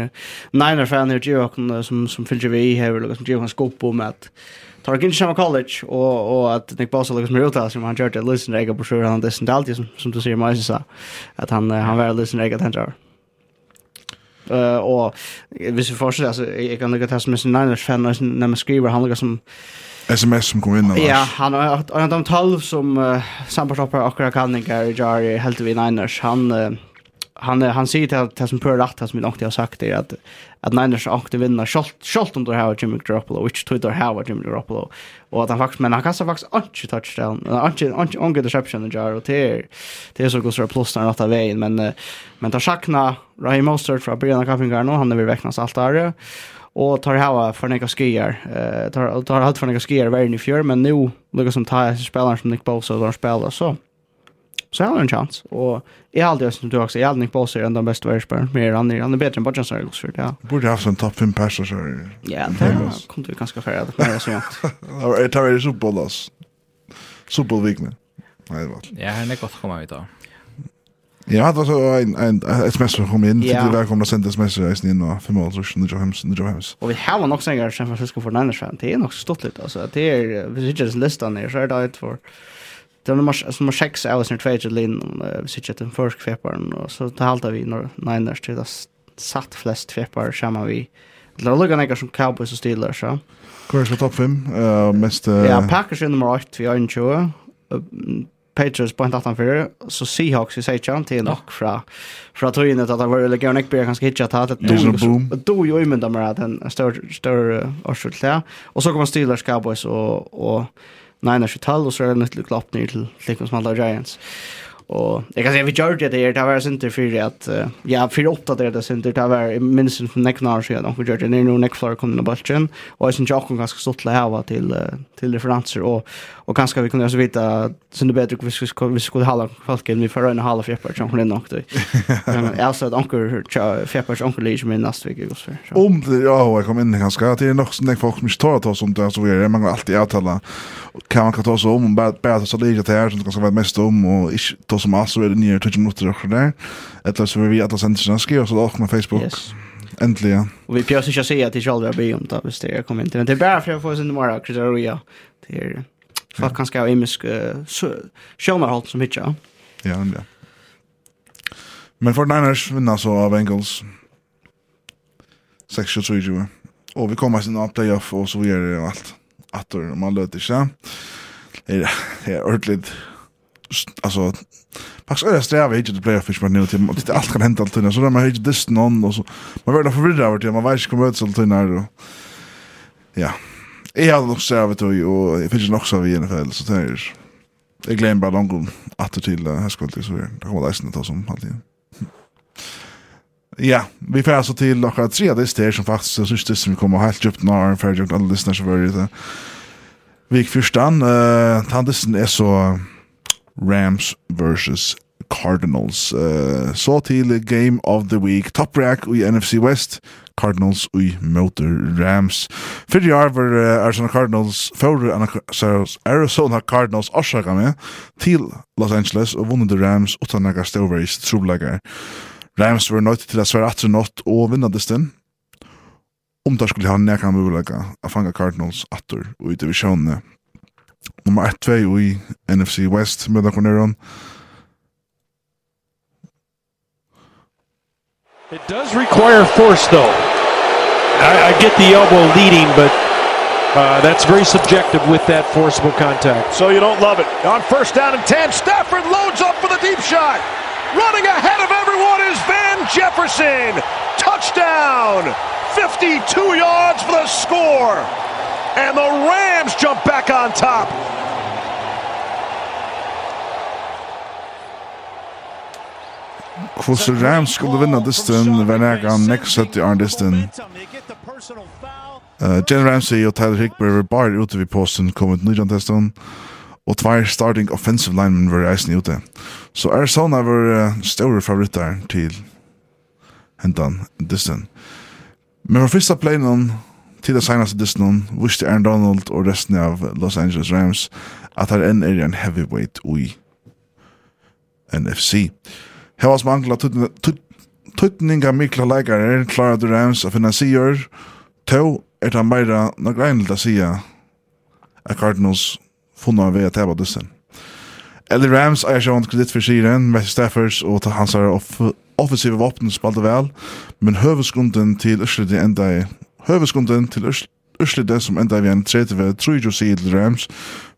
S3: Niner fan her jo onkur som som fyller vi her og som Johan skop på med at tar ikke samme college og og at Nick Bosa liksom med utas som han gjorde listen ega på sjøen han det sentalt som som du ser meg så at han han var listen ega han. Eh og hvis vi fortsetter, altså, jeg kan lukke til som en Niners-fan, når man skriver, han lukker som...
S1: SMS som kom inn, eller?
S3: Ja, han har en av de tall som uh, sampartopper akkurat kallingar i Jari, helt vi Niners, han... Uh, han han säger till att som på rätt som vi nog har sagt det att at Niners åkte vinna skolt om du har Jimmy Garoppolo og ikke tog du har Jimmy Garoppolo. Og at han faktisk, men han kastar faktisk ikke touchdown ikke ikke interception, good reception och det er det det är så går så plus när åtta vägen men men tar sakna Raheem Mostert fra Brian Kaffingar nå, han er vi vekknas alt der, og tar hava for några skier eh tar tar allt for några skier varje i fjør, men nu lukar som tar spelaren som Nick Bosa og de spelar så Så har han en chans. Och i har det som du också, i allting på sig, är den bästa världsspelaren. Mer han är, han är bättre än Bodjan Sargos för det.
S1: Borde haft en topp 5 perser så här.
S3: Ja, det kommer vi ganska färre. Det kommer så jämt.
S1: Jag tar er superbollas. Supervikne. Nej, det var.
S2: Ja, han är gott att komma ut då.
S1: Ja, det var så en, en, et sms som kom inn.
S3: Ja.
S1: Det velkommen å sende sända sms reisen inn og fem år så nu hems, nu drar
S3: hem. Och vi har nok sängar San Francisco for Niners-fan. Det er nok stått litt, altså. Det er, hvis ikke det er listan her, så er det et for det var nummer, nummer 6 av oss när två till in vi sitter den første kvepparen, og så tar halta vi når Niners til det satt flest kväppar sammen vi Det är lugna några som Cowboys og Steelers ja.
S1: så. er det topp 5 Uh, mest uh...
S3: Ja, Packers er nummer 8 vi har 21. Uh, Patriots på 18 så Seahawks i sig til nok nog fra fra tøynet at det var eller Gernick Bear kanskje hitcha ta det
S1: boom.
S3: då jo men där med den större större ja. Og så kommer Steelers Cowboys og, og Niners i tall, og så er det nødt til opp ned til Lickens Mandler Giants. Och jag kan säga vi gjør det där det var inte at, att ja för åtta där det sinter, det var minst från Necknar så jag då gjør det. När nu Neckflower og jeg synes jeg och sen jag til å hava til, till till referenser och och kanske vi kunde så vita sen det bättre vi skulle vi skulle hålla falken vi för en halv fjärpar som hon nog då. Men har sett anker fjärpar onkel Lee som i nästa vecka går för.
S1: Om ja jag kom in ganska till nog sen folk som står att som där så vi er, man alltid avtala kan man kan ta så om bara bara så lite här som det kan vara mest om och inte som alls er nye 20 minutter og der. Etter så vil vi alle sendelserna skriva så på Facebook.
S3: Yes.
S1: Endelig, ja.
S3: Og vi pjøs ikke å si at det ikke aldri har bygd om det, hvis det er kommet inn til. Men det er bare for å få sin nummer av krydder ja. Det er folk kan skrive imisk sjønarhold som hitja.
S1: Ja, ja. Men for Niners vinner så av Bengals 6-23. Og vi kommer sin playoff og så videre det alt. Atter, man løter ikke. Det er ordentligt alltså faktiskt är det sträva inte att playa fish man nu till det allt kan hända alltid så där man hit this någon och så man blir förvirrad över det man vet inte kommer ut så alltid när ja jag har nog servat och jag finns nog så vi i alla fall så där Jag glömmer bara långt att till här skulle så det kommer läsna ta som alltid. Ja, vi får alltså till några tre listor som faktiskt så syns det som vi kommer helt djupt när för jag alla lyssnar så var det. Vik förstan, eh uh, han är så Rams versus Cardinals. Uh, så til Game of the Week. Top rack i NFC West. Cardinals i møter Rams. Fyrir år var uh, Arizona Cardinals fyrir Arizona Cardinals orsaka med til Los Angeles og vunnet Rams utan naga stovreis troblegar. Rams var nøyt til å svære atre nått og vinna distin. Om der skulle ha nekka mulega å fanga Cardinals atur og i divisjonene. Nummer 1-2 i NFC West med dere neron.
S6: It does require force, though. I, I get the elbow leading, but uh, that's very subjective with that forcible contact.
S8: So you don't love it. On first down and 10, Stafford loads up for the deep shot. Running ahead of everyone is Van Jefferson. Touchdown. 52 yards for the score. And the Rams jump back on top.
S1: Kvos Rams skulle vinna distan Vernaga on next set the on distan. Uh, Jen Ramsey og Tyler Hickberg var bare ute vid posten, kom ut nydjan testan, og tvær starting offensive linemen var reisen ute. Så Arizona var uh, store favoritter til hentan distan. Men for fyrsta planen til det senaste disnon visste Aaron Donald og resten av Los Angeles Rams at han enn er en heavyweight ui NFC. Her var som angla tuttninga mikla leikare klara du Rams av sigur, to er han meira nok regnelt a sia at Cardinals funna vei at heva disson. Eller Rams eier sjåan kredit for siren, Matthew Staffers og hans offensive våpen spalte vel, men høveskunden til Ørsredi enda i Høveskunden til Ørsli det som enda vi en tredje ved Trujo sier til Rams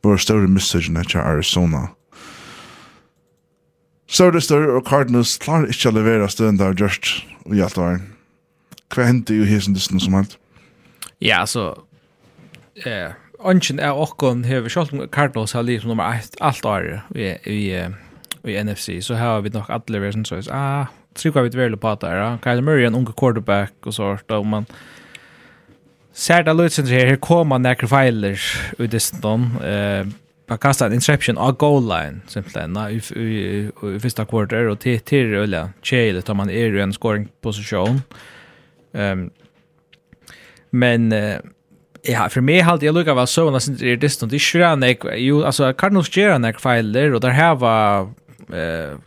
S1: var større missøkene til Arizona. Større større og Cardinals klarer ikke å levere stønda der Gjørst og Hjaltvar. Hva hendte jo hesen distan som alt?
S2: Ja, altså... Eh, Ongen er okkon hever, selv om Cardinals har livet nummer 1 alt år i, i, i, NFC, så har vi nok alle vært sånn så, ah, trykker vi et veldig på at det er. Kyle Murray er en unge quarterback och sånt, og man... Eh, Særda Lutzender her, her koma nekker feiler ut i stånd. Uh, Han kastar en interception av goal line, simpelthen, i, i, i, första kvarter, Och till til øyla tjeile tar man är i en scoring position. Um, men uh, ja, for meg halte jeg lukka var sånn at det er distant. Det er ikke jo, alltså, Cardinals gjør en feiler, och där her var eh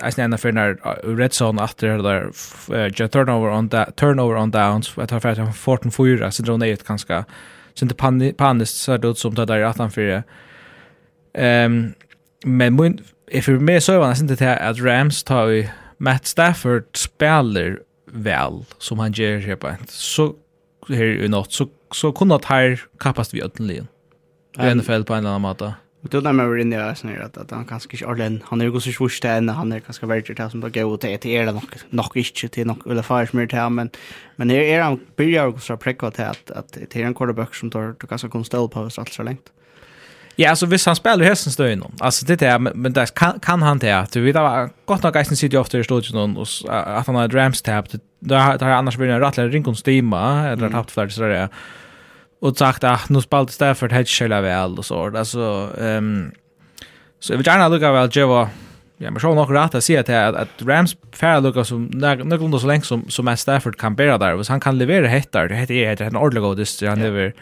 S2: as ena för när red zone efter där uh, turnover on that turnover on downs att ha fått 14 4 så drog ner ganska så inte paniskt så då som det där att han för ehm men men if you may so on inte det att Rams tar vi Matt Stafford spelar väl som han ger här på så här i natt så så kunde att här kapast vi ötlen. NFL på en annan måte.
S3: Och då när man var inne i ösen att, att han kanske inte är han är gosse svårst än han är ganska värre till som bara gå till till er nog nog inte till nog eller fars mer till men men är är han börjar gosse präcka till att att till en quarterback som tar du kanske kan ställa på oss allt så länge.
S2: Ja, alltså visst han spelar hästen stö inom. Alltså det är men där kan kan han det att du vet att gott nog geisen sitter ofta i studion och att han har Rams tab det där annars blir det rätt rinkonstyma eller tappt för det så där och sagt att nu spalt Stafford hedge själva väl och så alltså ehm så jag vill gärna lucka väl Jeva Ja, men så nog rätt att se att att Rams fair lucka som någorlunda så länge som som Stafford kan bära där, så han kan leverera hettar. Det heter heter en ordlig godis han lever.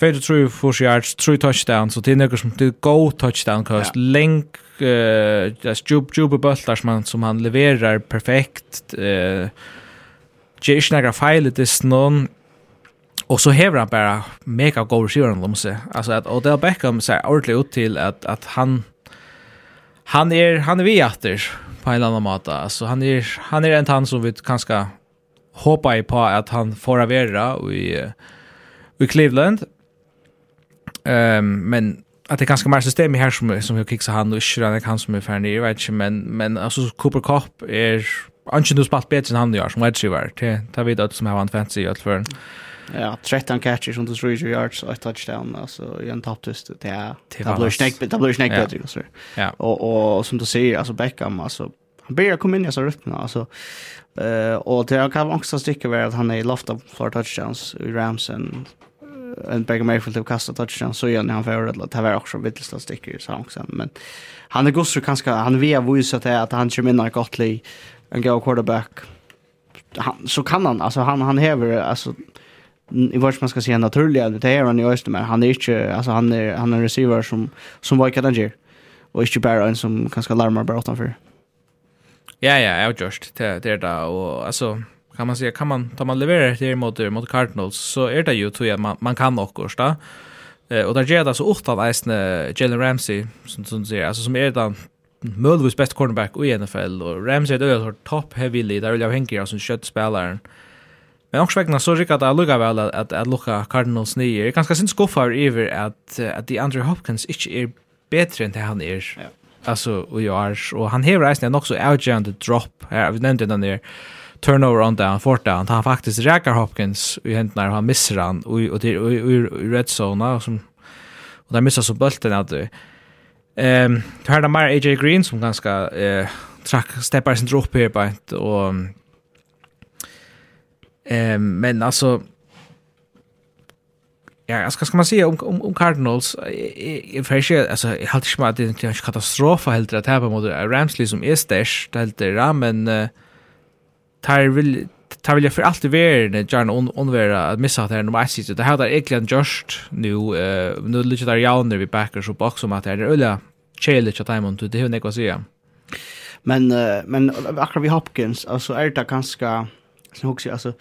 S2: 23 40 yards, 3 touchdowns och det är något som det go touchdown kost. Länk eh just jub jub bultar som han som han levererar perfekt. Eh Jason Agra failet är någon Och så hävrar han bara mega god receiver om sig. Alltså att Odell Beckham så ordentligt ut till att att han han är han är vi efter på en annan måta. Alltså han är han är en tant som vi kanske hoppa i på att han får avera i i Cleveland. Ehm um, men att det ganska mer system här som som jag kickar han och inte han kan som är för Jag vet inte men men alltså Cooper Cup är Anchen du spalt bättre än han gör som wide receiver. Det tar vi det som har använt fancy i allt för. Mm.
S3: Ja, 13 catches under 3 yards och ett touchdown alltså i en topptust det är det blir snäck det blir snäck bättre så. Ja. Och och som du säger alltså Beckham alltså han börjar komma in i så rytmen alltså eh och det kan också sticka vara att han är loft av för touchdowns i Rams en en Beckham Mayfield till kasta touchdown så igen han får det det var också vittlista sticker så också men han är gosse kanske han vet vad att att han kör in i gottlig en go quarterback han så kan han alltså han han häver alltså i vart man ska säga naturliga det är han i Östermar han är inte alltså han är han är en receiver som som var kadanger och inte bara en som kanske larmar bara utanför.
S2: Ja ja, jag just det det där och alltså kan man säga kan man ta man levererar det mot mot Cardinals så är det ju tror jag man, man kan också då. Eh och där ger det så åt av Eisne Jalen Ramsey som som säger alltså som är den möjligtvis bäst cornerback i NFL och Ramsey är det så top heavy leader vill jag hänga som kött spelaren. Eh Men också vägna så rikat det lugga väl att att, att lucka Cardinals ni Jag ganska syns skuffar över att att de Andrew Hopkins inte är bättre än det han är. Ja. Alltså och jag är och han har resten också outjand drop här. Vi nämnde den där turnover on down fort down. Han faktiskt räcker Hopkins i hänt när han missar han och och det i red zone som och där missar så bulten att Ehm, um, hörde mer AJ Green som ganska eh track steppar sin drop här på och Eh, men alltså ja, ska ska man säga om om, om Cardinals i färsche alltså jag hade schmat det är en katastrof helt rätt här på mot Rams liksom är stash helt där men uh, tar vill tar vill jag för allt i världen Jan on onvera att missa det här nummer 6 det här där egentligen just nu eh nu lite där jag när vi backar så box om att det är ölla chele chat time on det hur ni kan säga.
S3: Men men akkurat vi Hopkins alltså är det kanske så också alltså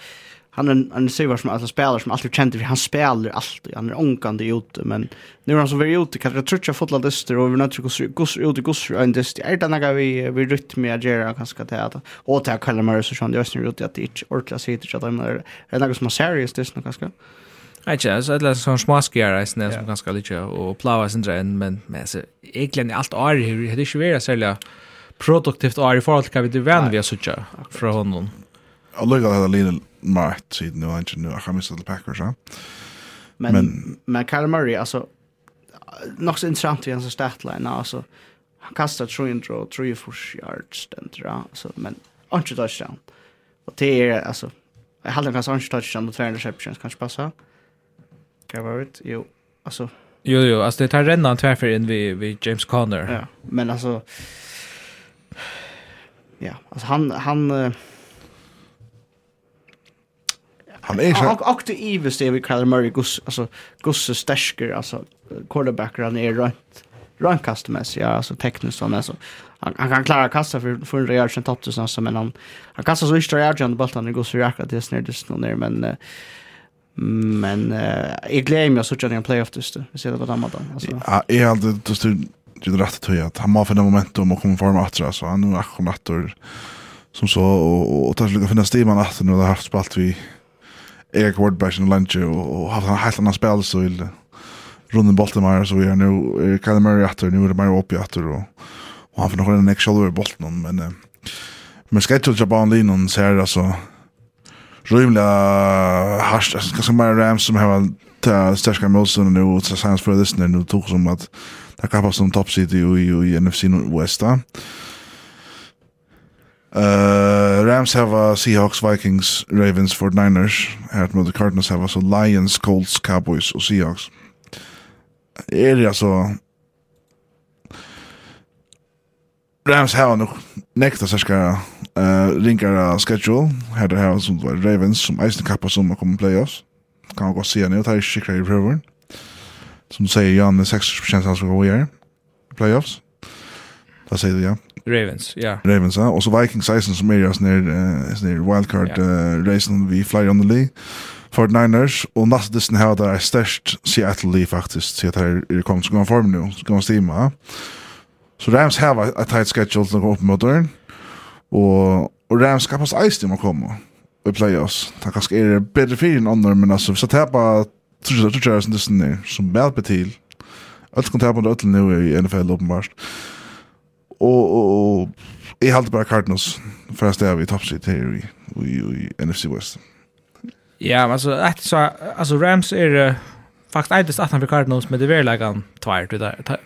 S3: han är en en server som alltså spelar som alltid känd för han spelar alltid han är onkande ute men nu är han så väldigt ute kan jag tror jag fotla dyster och vi nu tycker gus ut gus en dyster är det några vi vi rytm med Jera ganska det att och ta kallar mer så sån just nu ute att det orkla sig inte att de är det något som är seriöst det nu
S2: kanske Ikke, altså et eller så sånn smaskjære som ganska lite och og plava sin drein, men, men egentligen allt är året her, det er vara vært produktivt är i forhold till vad vi er vi har suttet från honom
S1: jag lägger hela linjen makt sidan nu inte nu jag har missat Packers ja.
S3: Men men, men Kyle Murray alltså så intressant i hans statline alltså han kastar 300 och 340 yards den tror jag alltså men inte touchdown. Och det är alltså jag hade kanske inte touchdown mot 200 receptions kanske passa. Kan vara ut. Jo, alltså
S2: Jo, jo, alltså det tar redan tvärför in vid, vid James Conner.
S3: Ja, men alltså... Ja, alltså han... han uh,
S1: Han är så
S3: och och det Eve ser vi kallar Murray Gus alltså Gus stäsker alltså quarterbacker han är runt runt kastmässigt ja alltså tekniskt sån alltså han, han kan klara kasta för för en rejäl cent topp alltså men han han kastar så inte rejält han bollen det går så jäkla det snär det snår ner men uh, men uh, jag glömmer jag så tjänar en playoff just det vi ser det på den maten alltså
S1: ja är det då styr det rätt att jag att han har för det momentum och kommer forma åter så han är akkurat som så och och ta sig att finna stiman att nu har haft spalt vi Erik är quarterbacken lunch och har han helt annan spel så vill runden bollen mer så vi är nu Kyle Murray åter nu är det mer upp i åter och och han får nog en extra över bollen men men ska inte jobba på linjen så här alltså rymla harst ganska mer Rams som har ta stärka Wilson nu och så sans för this nu tog som att det kan vara som top city i NFC West Uh, Rams have Seahawks, Vikings, Ravens, 49ers. Her mot Cardinals have så Lions, Colts, Cowboys och Seahawks. Är det alltså... Rams have nog nekta særska uh, ringara schedule. Här det här som var Ravens, som eisen kappa som kommer playoffs. Kan man godt sige nu, det er ikke sikra i prøveren. Som du säger, Jan er 60% han skal gå i playoffs. Da sier du, ja.
S2: Ravens, ja.
S1: Ravens, ja. Og så Vikings 16 som er sånn her, uh, her wildcard-racen yeah. uh, vi flyer on the league. Fort Niners, og nästa distan her, der er størst Seattle Lee faktisk, Så at her er kommet, så går han formen nu, så går han stima. Så Rams har et tight schedule til å gå opp mot døren, og, og Rams skal passe eis til å komme i playoffs. Det er kanskje er bedre fyrir enn andre, men altså, hvis jeg tapper, tror jeg det er sånn distan er som hjelper til, Alt kan tappa under ötlen nå i NFL uppenbart. Og, og, og jeg halte bare Cardinals fra stedet vi toppsitt her i, i, i NFC West.
S2: Ja, altså, et, så, altså Rams er uh, faktisk eitest 18 for Cardinals, men det er like han tvær.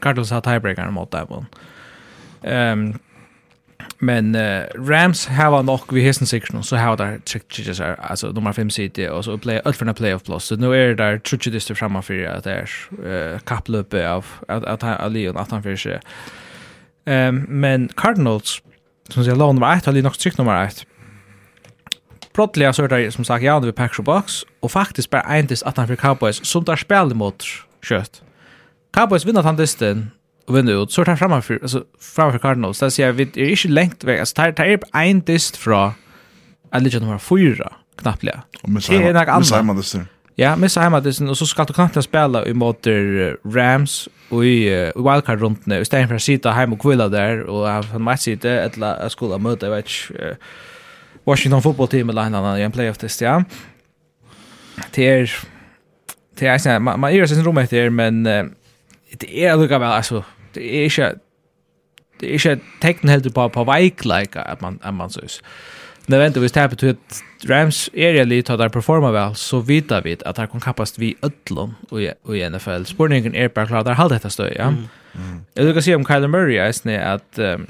S2: Cardinals har tiebreaker mot dem. Um, men uh, Rams har nok vi hesten section så har där trick chiches är alltså nummer 5 city och så play ut för en playoff plus så nu är där trick chiches till framme för att det är kapplöp av att att Leon att han för sig Ehm men Cardinals, som säger lån nummer 1, har de tryck nummer 1. Brottliga så er det som sagt Jan ved Packers og Box, och faktiskt bara en dist at han fikk Cowboys, som där spiller mot kött. Cowboys vinner han disten, och vinner ut, så tar fram för alltså fram för Cardinals. Det sier vi är inte längt väg. Alltså tar tar en dist från jeg ligger nummer 4, knappt.
S1: Och er nok annet. Men sier man.
S2: Ja, missa hemma det och så ska du kanskje spela i mot Rams och i uh, wildcard runt nu. stedet för å sitte heim och kvilla där och ha en match et eller att skola möta vet uh, Washington fotballteam eller en i en playoff-test, ja. Det är det är man, man, man er sin rom etter, men uh, det er väl altså, det är ikke, det är ikke tekn helt på, på veikleika, att man, att man så nødvendigvis det betyr at Rams er jeg litt at de performer vel, så vita vi att de kan kappast vi ødlån i NFL. Spårningen är bara klar, de har detta stöd, ja. Jeg vil ikke si om Kyler Murray, jeg snitt at um,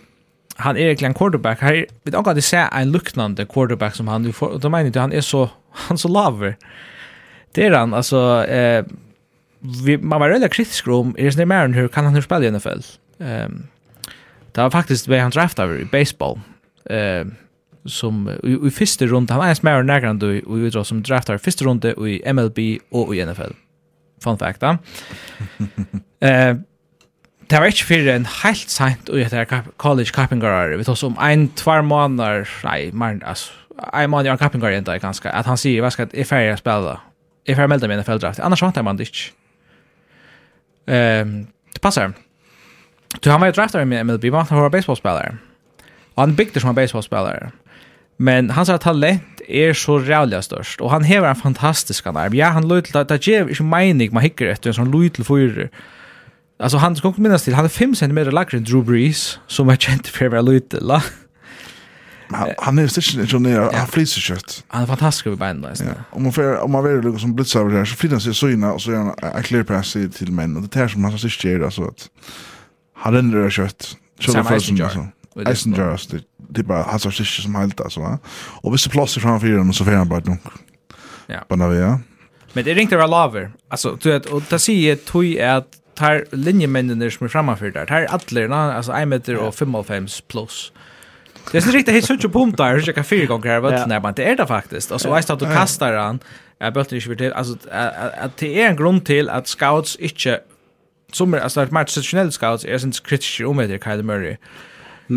S2: han är egentligen quarterback. Her, vi kan ikke se en luknande quarterback som han, og da mener jeg han är så, han så laver. Det är han, alltså, eh, vi, man var väldigt kritisk om, är det snitt mer än hur kan han hur spille i NFL? Um, det var faktiskt det han draftade i baseball. Um, som i, i första runde, han var en smær nærkant i utdrag som draftar första runde i MLB och i NFL. Fun fact, da. eh, det var ikke fyrir en helt sent og etter college kappingarar, vi tås om ein, tvær måneder, nei, man, altså, ein måned i en kappingar enda ganske, at han sier, hva skal jeg færre spela, jeg færre melda meg i NFL-draft, annars vantar man det ikke. Um, det passar. Du, han var jo draftar i MLB, man var baseballspelare. Og han bygde som en baseballspelare. Men hans talent er så rævlig størst, og han hever en fantastisk han arm. Ja, han løy til, det er ikke mening man hikker etter en sånn løy til fyrer. Altså, han skal ikke minnes til, han er 5 cm lagre enn Drew Brees, som er kjent for å være løy til, la.
S1: Han, han är stichen som ner han flyser kött.
S2: Han är fantastisk över benen nästan. Ja.
S1: Om man får om man vill lukka som blitz över här så flyttar sig så in och så gör han en clear pass till män och det här som han styrst sticher alltså att han ränner kött. Så det får som. Eisen jar det bara han så sist som helt alltså va. Och visst plats framför dem så får han bara dunk.
S2: Ja.
S1: Bara ja.
S2: Men det ringte lover. Alltså du vet och där ser jag tog att tar linjemännen som är framför där. Tar alla alltså 1 meter och 55 plus. Det är så riktigt helt sökt på där, jag kan fyra gånger vad det när man det är det faktiskt. Och så visst att du kastar han. Jag började inte till alltså att det är en grund till att scouts inte som är alltså att match traditionella scouts är sin kritiska om det Kyle Murray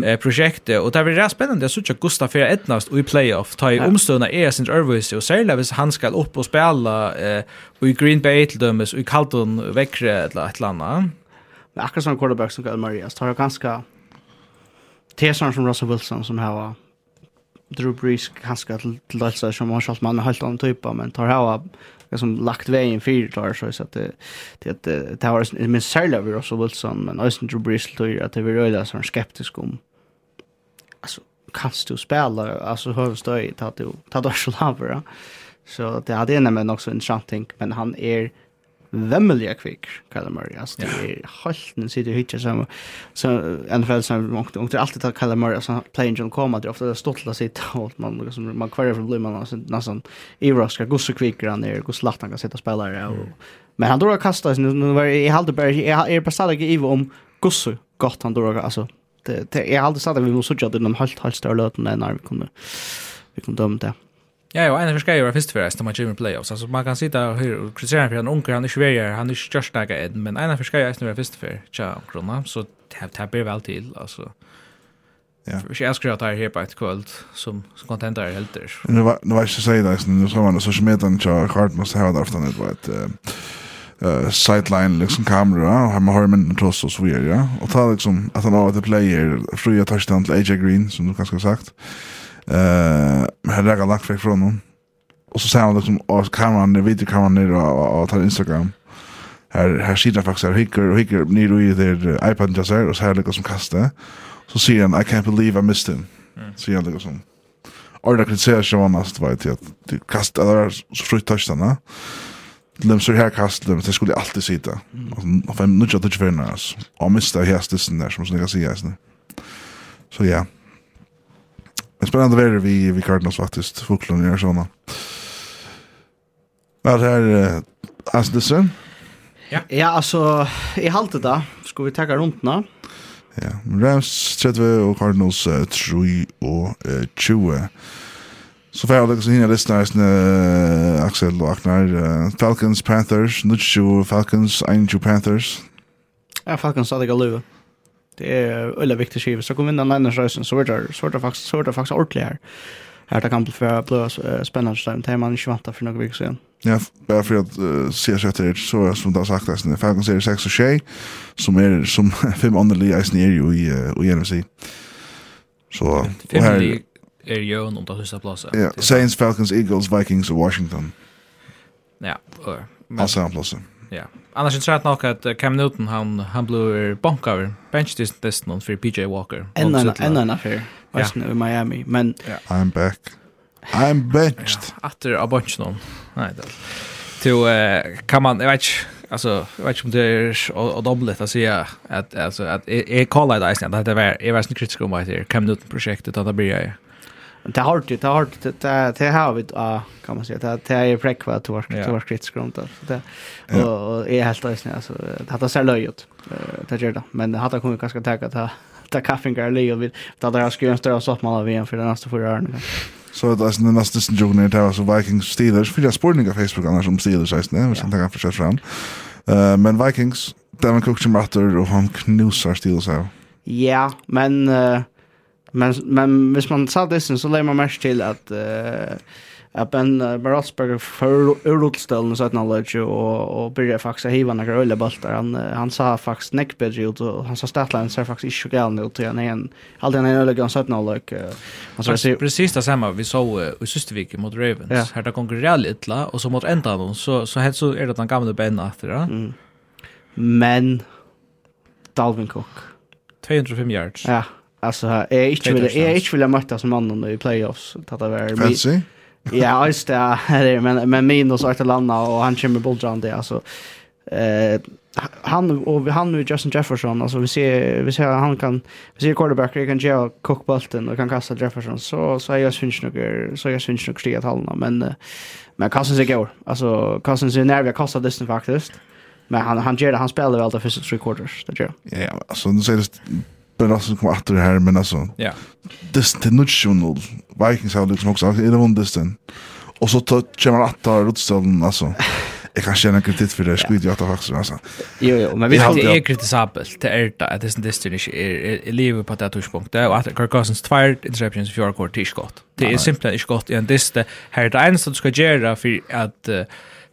S2: eh, projektet och det blir rätt spännande att se Gustav för ettnast i playoff ta i ja. omstående är sin Örvus och särskilt hvis han ska upp och spela eh, och i Green Bay till dömes och i Carlton väckre eller ett eller
S3: Men akkurat som quarterback som Gael Murray så har jag ganska tesar som Russell Wilson som har Drew Brees ganska till, till som har kört man med helt annan typ men tar här liksom lagt vägen för klar så att det det det har min sälja vi Russell Wilson men Austin Drew Brees tror att det vi röda som skeptisk om alltså kan du spela alltså hur stöj tar du tar du så lavar så det hade nämligen också en chanting men han är er, vemmeliga kvik, kallar Murray. Alltså det är halten sitter hitcha som så NFL som och och det alltid att kallar Murray så plain John kommer det ofta stottla sitt åt man liksom, man kvar från Blomman alltså nästan Eros ska gå så kvik där ner, gå slatt han kan sitta spelare och men han då kastar nu nu var i Halterberg är på stadion i om gosse gott han då alltså det jag har alltid sagt att vi måste sätta den halt halt större löten när vi kommer vi kommer döma det.
S2: Ja, ja, en av var först förresten när man kommer i playoffs. Alltså man kan sitta och höra och kritisera för en unker, han är ikke han är ikke størst nægge men en av är reist först för tja krona. så det blir väl till, alltså.
S1: Ja.
S2: Vi ska skriva at det här på ett kvöld, som kontent helt där.
S1: Nu var jag ikke säga det, nu så var det sosial medier, tja, kvart måste ha där aftan, det var et sideline liksom kamera och han har men trots så svär ja och ta liksom att han har ett player fria touchdown till AJ Green som du kanske har sagt Eh, men jag lagt från honom. Och så säger han liksom och kameran ner vid kameran ner och, och tar Instagram. Här här sitter faktiskt här hickar och hickar ner i där iPad just där och så här liksom kasta. Så säger han I can't believe I missed him. Mm. Så jag liksom Och det kan säga att man måste vara till att kasta där så frukt touchdowna. Lem så här kastar dem, det skulle alltid sitta. Och fem nu jag touch för näs. Och mista hästen där som jag ska säga. Så ja. Men spännande värre vi, vi Cardinals faktiskt. Foklund gör såna. Vad här uh, Asdelsen?
S3: Ja. ja, alltså, i halta då. Ska vi ta runt nå?
S1: Ja, Rams 30 och Cardinals uh, 3 och uh, 20. Så får jag lägga så hinna lyssna här Axel och Aknar. Falcons, Panthers, 20 Falcons, 21 Panthers.
S3: Ja, Falcons hade jag luvat. Det är öle viktigt skiva så kommer vinna Niners Racing så där så där faktiskt så där faktiskt ordentligt här. Här det kan bli för blå spännande stäm tema man inte väntar för några veckor sedan.
S1: Ja, bara för att uh, se sig efter så är som det har sagt att det Falcons är 6 och 6 som är som fem andra liga i ju i i NFC. Så
S2: här är ju om det högsta platsen.
S1: Ja, Saints, Falcons, Eagles, Vikings och Washington.
S2: Ja, och.
S1: Alltså en platsen.
S2: Ja. Annars tror jag nog att Cam Newton han han blev bonkar bench this this non för PJ Walker.
S3: En en en affär. Vars nu i Miami, men yeah.
S1: I'm back. I'm benched.
S2: Ja, efter a bunch någon. Nej då. Till eh kan man jag vet inte alltså jag vet inte om det är och dubbelt att säga att alltså att är kallar det att det var är var inte kritisk om vad det är Cam Newton projektet att det blir jag.
S3: Det har det, det har det, det, det har vi, ja, kan man säga, det, det är präkva att vara, yeah. vara kritisk grund. Det, och, och är helt ösning, alltså, det har sett löjigt, det gör det. Men det hade kommit ganska tacka att ta kaffingar löjigt, vi ska jag skrivit oss större soppman av VM för den nästa förra åren.
S1: Så det är den nästa diskussionen är det alltså Vikings Steelers, för jag spår på Facebook annars om Steelers, jag vet inte, jag kan försöka fram. eh men Vikings, Devin Cook som rattar och han knusar Steelers här.
S3: Ja, men... Uh, Men, men hvis man sa det så lägger man mest till att eh att Ben Barosberg för Urlstölden så att han lade och, och började faktiskt hiva några öliga bultar. Han, han sa faktiskt näck ut och han sa statline ser faktiskt inte gal gärna till Han är en, alltid en öle gång så att han lade.
S2: Precis det samma vi såg i Systervik mot Ravens.
S3: Ja.
S2: Här där konkurrerar lite och så mot ända ändan så, så, helt så är det den gamla Ben efter. Ja?
S3: Mm. Men Dalvin Cook.
S2: 205 yards.
S3: Ja. Alltså är inte vill är inte vill möta som mannen i playoffs att det var.
S1: Fancy.
S3: Ja, just det. Men men minus landa och han kommer bollen det alltså. Eh han och han nu Justin Jefferson alltså vi ser vi ser han kan vi ser quarterbacken kan ge Cook kockbolten och kan kasta Jefferson så så är jag syns nog så jag syns nog stiga tallna men men Cousins är går alltså Cousins är nervig att kasta distan faktiskt men han han ger det han spelar väl det första tre quarters det gör
S1: ja alltså nu säger det Ben Olsen kom åter här men alltså.
S2: Ja.
S1: Det det nutional Vikings har liksom också är det vann den. Och så tar kommer åter rotställen alltså. Jag kan känna kritik för det skit jag att faktiskt alltså.
S3: Jo jo, men vi har det
S2: är kritisabelt det är det att det är distan är lever på det touchpunkt där och att Kirk Cousins tvär interceptions för kort tiskott. Det är simpelt inte gott i en dist här det enda du ska göra för att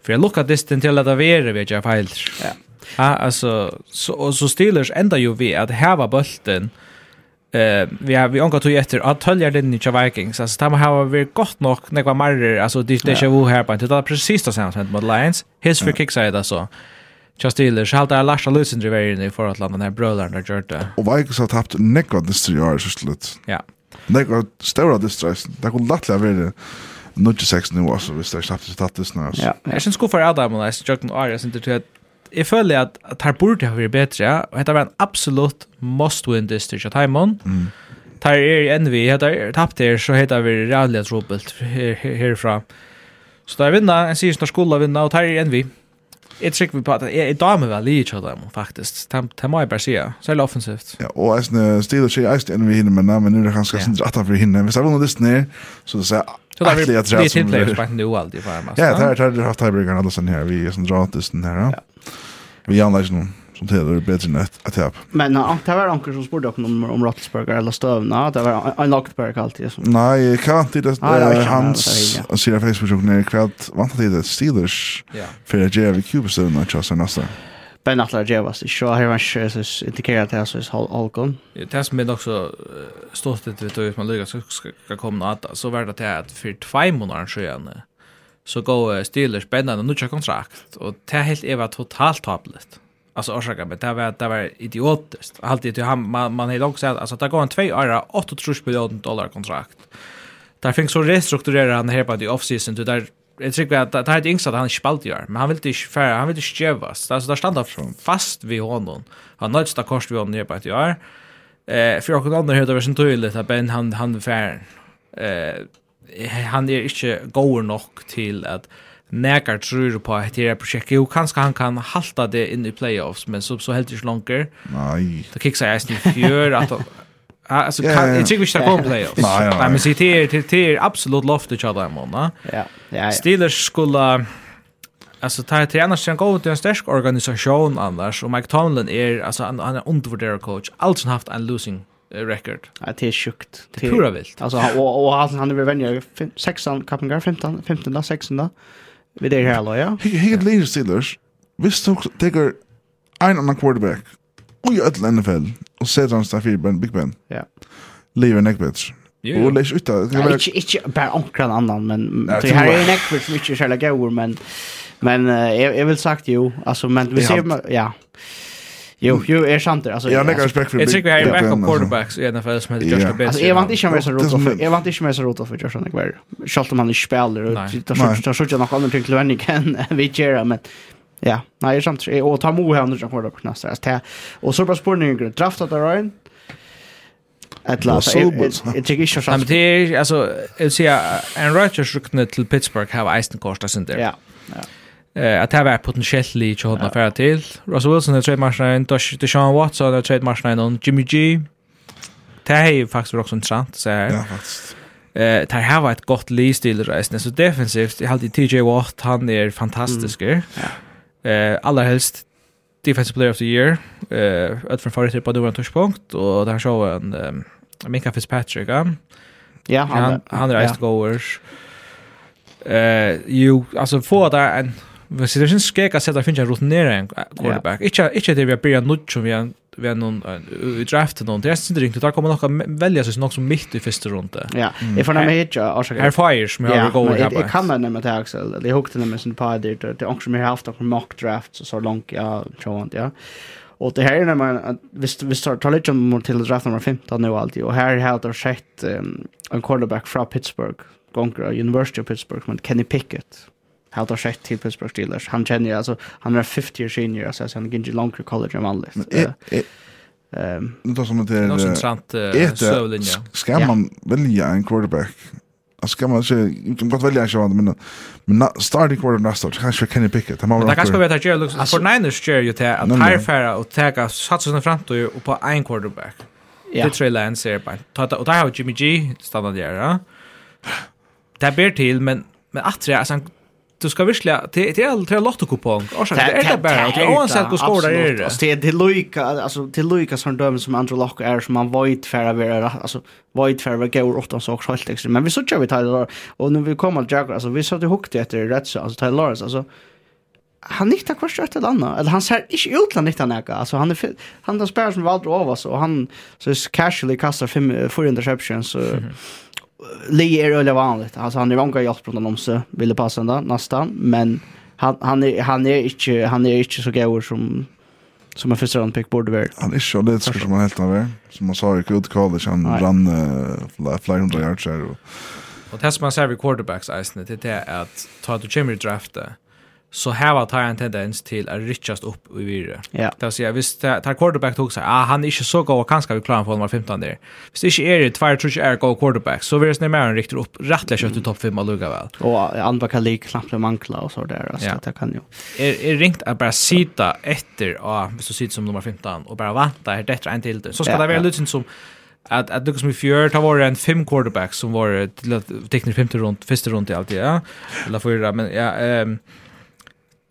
S2: för att lucka distan till att vara vid jag fel.
S3: Ja.
S2: Ja, alltså så och så Steelers ända ju vi att häva bulten. Eh vi har vi angår tog efter att tölja den i Vikings. Alltså de har vi gott nog när var mer alltså det det ju här på det där precis det samma med Lions. His free kick side alltså. Just Steelers halt där Lars Lucen driver in i för att landa när bröderna gjort det.
S1: Och Vikings har tappat näck vad det styr så slut.
S2: Ja.
S1: Näck vad stora distress. Det går lätt att vara Nudge sex nu alltså, hvis det er snabbt tatt det snart.
S3: Ja,
S2: jag syns god for Adam, och jag synes Jørgen Arias, ikke til jeg føler at, at her burde ha vært bedre, og dette var en absolutt must-win district av Taimon. Mm. Tar er enn vi, heter tapt her, så heter vi rævlig at her, herfra. Så da er vinner, jeg sier snart skulle vinna, og tar er enn vi. Jeg trykker vi på at jeg, jeg damer vel i kjød dem, faktisk. Det må jeg bare si, særlig offensivt.
S1: Ja, og jeg snill stil og sier, jeg stil enn vi hinner, men nå er det kanskje
S2: snill
S1: at han for hinner. Hvis jeg vil nå det snill, så det sier
S2: Så där vi det
S1: är
S2: tillplayers på nu alltid på
S1: Ja, där er har Tiebreaker alltså sen här vi är som drar ut här. Ja. Vi gärna är någon som till det är bättre än ett, ett tapp.
S3: Men uh, det var anker som sporde upp om, om Rottelsberger eller Stövna. Det var en Lockberg alltid. Som...
S1: Nej, kan inte det.
S3: Ah,
S1: hans sida Facebook-gruppen är kvärt vantat i det Steelers.
S2: Ja.
S1: För att jag vill den och tjasa nästa.
S3: Ben Atler Jevas, ikke har han så indikerat det som er halvgån.
S2: Det som er också så stått litt vidt, hvis man lyckas ska komme noe annet, så var det at for tvei måneder siden, så går Steelers spännande nu kontrakt och det helt är totalt tablet. Alltså orsaka men det var det var idiotiskt. Alltid till han man man helt också alltså det går en 2 år 8 miljoner dollar kontrakt. Där finns så restrukturera han här på the off season till där Jag tycker att det här är inte att han spalt gör, men han vill inte färra, han vill inte skävas. Alltså där standa fast vid honom. Han nöjts där kors vid honom nere på ett år. Eh, för jag kunde andra höra var sin tydligt att Ben han, han färren. Eh, han er ikke går nok til at nekar tror på at det er prosjekt. Jo, kanskje han kan halta det inn i playoffs, men så, så helt ikke langer.
S1: Nei.
S2: Da kiksar jeg eisen i fjør, at Alltså kan yeah, yeah. vi ska gå playoffs.
S1: Nej
S2: men se till till absolut loft each other man.
S3: Ja. Ja.
S2: Steelers skulle alltså ta till annars sen gå till en stark organisation annars och Mike Tomlin är alltså han är undervärderad coach. Alltså haft en losing record.
S3: Ja, det är sjukt.
S2: Det är pura vilt.
S3: Alltså och och han han vill vänja 16 Kappengar 15 15 där 16. Vi det här då ja.
S1: Helt leader Steelers. Visst också tar en annan quarterback. Och i ett NFL och sätter han Stafford Ben Big Ben.
S3: Ja.
S1: Lever neck
S2: jo.
S1: Och läs ut det.
S3: Ja, inte inte bara onkran annan men det här är neck mycket själva går men men jag jag vill sagt jo alltså men vi ser ja. Jo, jo, är sant det. Alltså,
S1: jag har lägger respekt för
S2: Jag tycker vi har en backup quarterbacks i NFL som heter Josh Gabbett.
S3: Alltså, jag vant inte med sig
S1: rota
S3: för, jag vant inte med sig rota för Josh Gabbett. Schalt om han inte spelar och
S1: tar
S3: så inte något annat till Lenny igen, vi gör men ja, nej, är sant. Och ta Mo här nu som quarterback nästa. Alltså, och så bara spårningen, draftat där Ryan. Ett Etla, jeg tykker ikke
S2: sånn. Men det är, alltså, jag vill säga, en Rodgers-rukne till Pittsburgh har eisen korstet sin där.
S3: Ja, ja.
S2: Eh att det var potentiellt lite hodna för till. Russell Wilson är trade marschen, Deshaun Watson är trade marschen och Jimmy G. Det är ju faktiskt också intressant så här.
S1: Ja, faktiskt.
S2: Eh tar var ett gott listil resten så defensivt. Jag hade TJ Watt, han är fantastisk.
S3: Mm. Ja.
S2: Eh allra helst defensive player of the year. Eh ett från förra på den touchpunkt och där så en um, Minka Fitzpatrick. Ja,
S3: ja
S2: han han är ice goers. Eh ju alltså få där en Men så det syns skräck att sätta finna rutinera en quarterback. Inte inte det vi har börjat nu som vi har vi har någon i draften någon. Det är inte riktigt. Där kommer några välja sig något som mitt i första runda.
S3: Ja. Jag får nämna hit jag och så.
S2: Här fires med jag
S3: går
S2: där.
S3: Jag kan nämna det Axel. Det är hooked nämna sin på det det också mer haft av mock drafts så långt ja tror jag ja. Och det här är när man visst vi tar lite om till draft nummer 15 nu alltid och här har det skett en quarterback från Pittsburgh, Gonkra University of Pittsburgh, men Kenny Pickett har då sett till Pittsburgh Steelers. Han känner alltså han är 50 år senior alltså han gick ju långt i college än vanligt. Ehm
S1: då som det
S2: är sövlinja.
S1: Ska man välja en quarterback? Alltså kan man se du kan gott välja en sån men men starting quarterback nästa år kanske Kenny Pickett. Han har
S2: Det kanske vet att jag looks for Niners chair ju till att hire och ta satsa sig framåt och på en quarterback. Det tror jag Lance är på. Ta och där har Jimmy G stannat där. Det ber till men men att det alltså du ska visla det det är tre lotto kupong. Och så är det bara. Att oavsett hur skor det är.
S3: Alltså det är Luika alltså till Luika som dömer som andra lock är som man void för att vara alltså void för att gå åt oss också helt extra. Men vi så kör vi Tyler och nu vi kommer att jaga alltså vi så det hukt efter rätt så alltså Tyler Lawrence alltså. Han niktar kvar kört ett annat. Eller han ser inte ut han niktar näka. Alltså han är han där spelar som valt över så han så casually kastar 500 interceptions så Lee är öliga vanligt. Alltså han är många hjälp runt om sig. Ville passa ända nästan. Men han, han, är, han, är inte, han är inte så god som som en första round pick borde vara.
S1: Han är så det ska som han helt av Som man sa i Good College. Han
S3: Nej.
S1: rann uh, flera hundra yards här. Och,
S2: och det som man ser vid quarterbacks eisne, det är att ta att du kommer i draftet så här tar en tendens till att richast upp i vidare.
S3: Ja.
S2: Det vill säga, visst tar quarterback tog sig, ah, han är inte så god och kanske vi klarar på nummer 15 där. Visst inte är det tvär tror jag är god quarterback, så vill det mer än riktigt upp rättliga kött i topp 5 och lugga väl.
S3: Och andra kan lik knappt mankla och så där, så
S2: ja.
S3: det kan ju.
S2: Är, är ringt att bara sitta efter, ah, hvis du sitter som nummer 15 och bara vänta här detta en till det. Så ska
S3: ja,
S2: det vara
S3: ja.
S2: lite som att att Lucas med fjör tar var en fem quarterback som var till tekniskt femte runt första runt i allt ja. Eller förra men ja ehm um,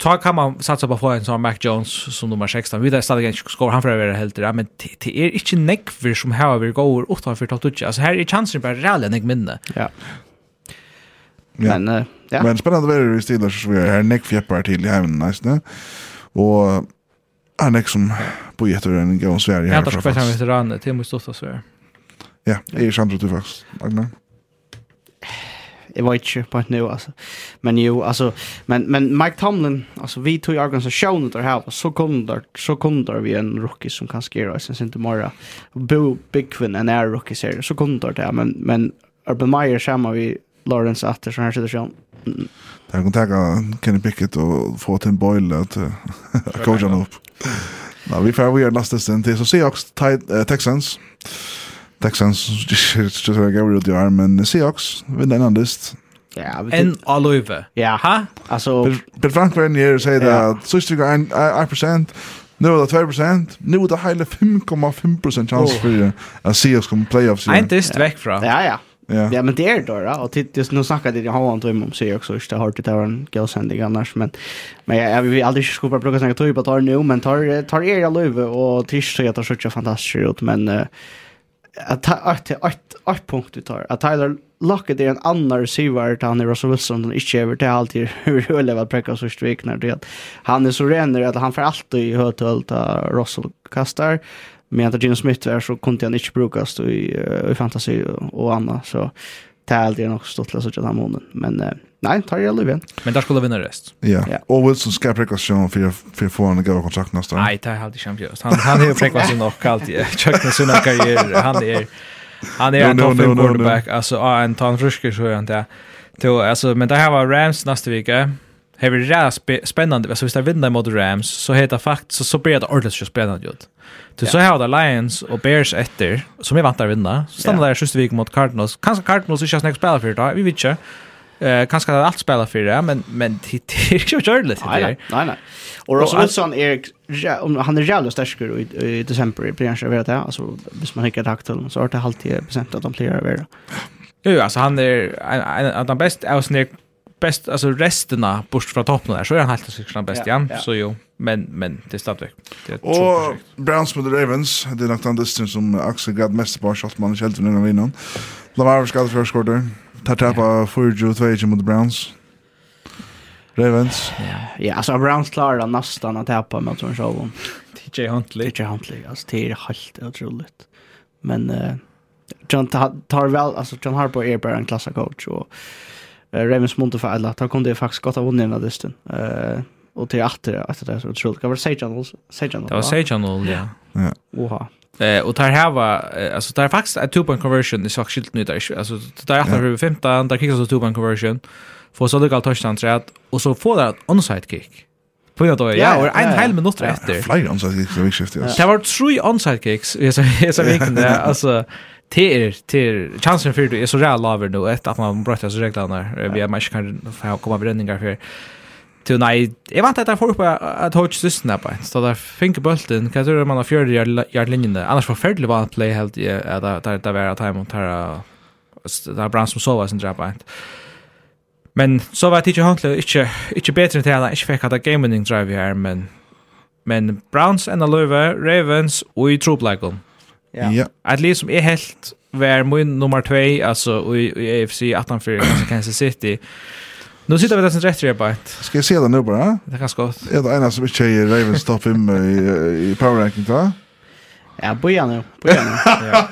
S2: ta kan man satsa på en som Mac Jones som nummer 16. Vi där stadig inte skor han för över helt där men det är inte neckver som här vi går för att touch. Alltså här är chansen bara rally neck minne.
S3: Ja. Men ja. ja.
S1: Men spännande väder i stilar så vi här neck fjäppar till i hemmen nästan. Och han är som på jätter en gång Sverige här.
S2: Jag tar kvar han veteran till måste stå så.
S1: Ja, det är sant du faktiskt. Agnar
S3: jag vet inte på ett nu alltså. Men jo alltså men men Mike Tomlin alltså vi tog organisationen där här så kunde så kunde vi en rookie som kan skera sen inte mera Bo Bigwin en är rookie ser så kunde det men men Urban Meyer samma vi Lawrence efter så här situation.
S1: Där kan ta Kenny Pickett och få till en boil att coacha upp. Ja, vi får vi är nästa sen till så ser också Texans. Texans just har gav ut i arm, men Seahawks vinner en list.
S3: Ja, vi
S2: en alluve.
S3: Ja,
S2: ha?
S3: Alltså...
S1: Per Frank var en här och säger
S3: ja.
S1: att sista vi 1%, nu är det 2%, nu är det hela 5,5% chans för att Seahawks kommer playoffs.
S2: En dist väck fra.
S3: Ja, ja.
S1: Ja.
S3: ja, men det är då då. Och titt, just nu snackade jag har inte om sig också. Det har det var en gåsändig annars. Men, men jag, jag vill aldrig skopa plugga snacka tror på tar nu. Men tar, tar er jag löv och tisch så jag tar så fantastiskt ut. Men att att att att punkt du tar att Tyler Lockett är en annan receiver till han är Russell Wilson och inte över till alltid hur hur lever präcka så när det han är så ren att han får alltid i hötölt Russell kastar men att Gino Smith är så kunde han inte brukas i, i fantasy och annat så det är alltid nog stått läsa den här månaden men Nej, tar jag Löfven.
S2: Men där skulle vinna rest.
S1: Ja.
S3: ja.
S1: Och Wilson ska prekvation för för få en gå kontrakt nästa år.
S2: Nej, det är alltid champions. Han han är ju prekvation nog alltid. Chuck med sin karriär. Han är han är en topp quarterback. Alltså en tant frisker så är han där. Då alltså men det här var Rams nästa vecka. Det blir rätt sp spännande. Alltså hvis de vinner mot Rams så heter faktiskt så, så blir det ordentligt spännande ut. Du så har Lions och Bears efter som är vantar vinna. Så stannar
S3: yeah.
S2: där sista vik mot Cardinals. Kanske Cardinals är har nästa spel för det. Vi vet inte. Eh kanske har allt spelar för det men men det är ju ordentligt det
S3: där. Nej nej. Och Russell Wilson är om han är jävla stark i, i december i premiären vet jag alltså hvis man hickar takt så har det halvtid procent att de blir över.
S2: Jo alltså han är en av de bästa avsnitt bäst alltså resterna bort från toppen där så är han helt säkert bäst igen
S3: ja,
S2: så jo men men det är
S1: stadigt.
S2: Och
S1: Browns mot Ravens det är den annat som Axel Gad mest på shot man själv när han vinner. Lamar ska det förskottet. Tar tappa 4-2 mot Browns. Ravens.
S3: Ja, ja alltså Browns klarar nästan att tappa mot sån show.
S2: TJ Huntley.
S3: TJ Huntley. Alltså det är helt otroligt. Men uh, John tar väl alltså John Harbaugh är bara en klassa coach och uh, Ravens måste för alla. Tar kunde faktiskt gott att vinna den här listan. Eh och till åter att det är så otroligt. Kan Sage Sajan också. Sajan.
S2: Det var Sajan ja. Ja.
S3: Oha.
S2: Eh och där här var alltså där faktiskt ett two point conversion i sak skilt nu där alltså där är det 15 där kickas two point conversion får så det galt touchdown rätt och så får det ett onside kick. På grund av ja, och en hel minut efter.
S1: Flyr onside kick så viktigt.
S2: Det var tre onside kicks. Jag så jag så viktigt där alltså till till chansen för det är så jävla laver nu ett att man bröt sig reglerna vi är match kan få komma bränningar för Du nei, jeg vant at jeg får opp at Hodge syssen på en, så der finker bulten, hva tror man har fjørde hjertlinjene, annars forferdelig var han play helt i at det var at han tar det brann som sover sin drap en. Men så var det Huntley håndtlig, ikke, ikke bedre til han, ikke fikk at det winning drive her, men, men Browns enn løve, Ravens og i tropleggen.
S3: Ja.
S1: Yeah.
S2: At least som er helt, var min nummer 2, altså i, i AFC 18-4, Kansas City, Nu sitter vi där sen rätt repart.
S1: Ska jag se det nu bara?
S2: Det kan skott.
S1: Är det ena som inte är Ravens topp i, i power ranking då?
S3: Ja, börja nu. Börja nu. ja.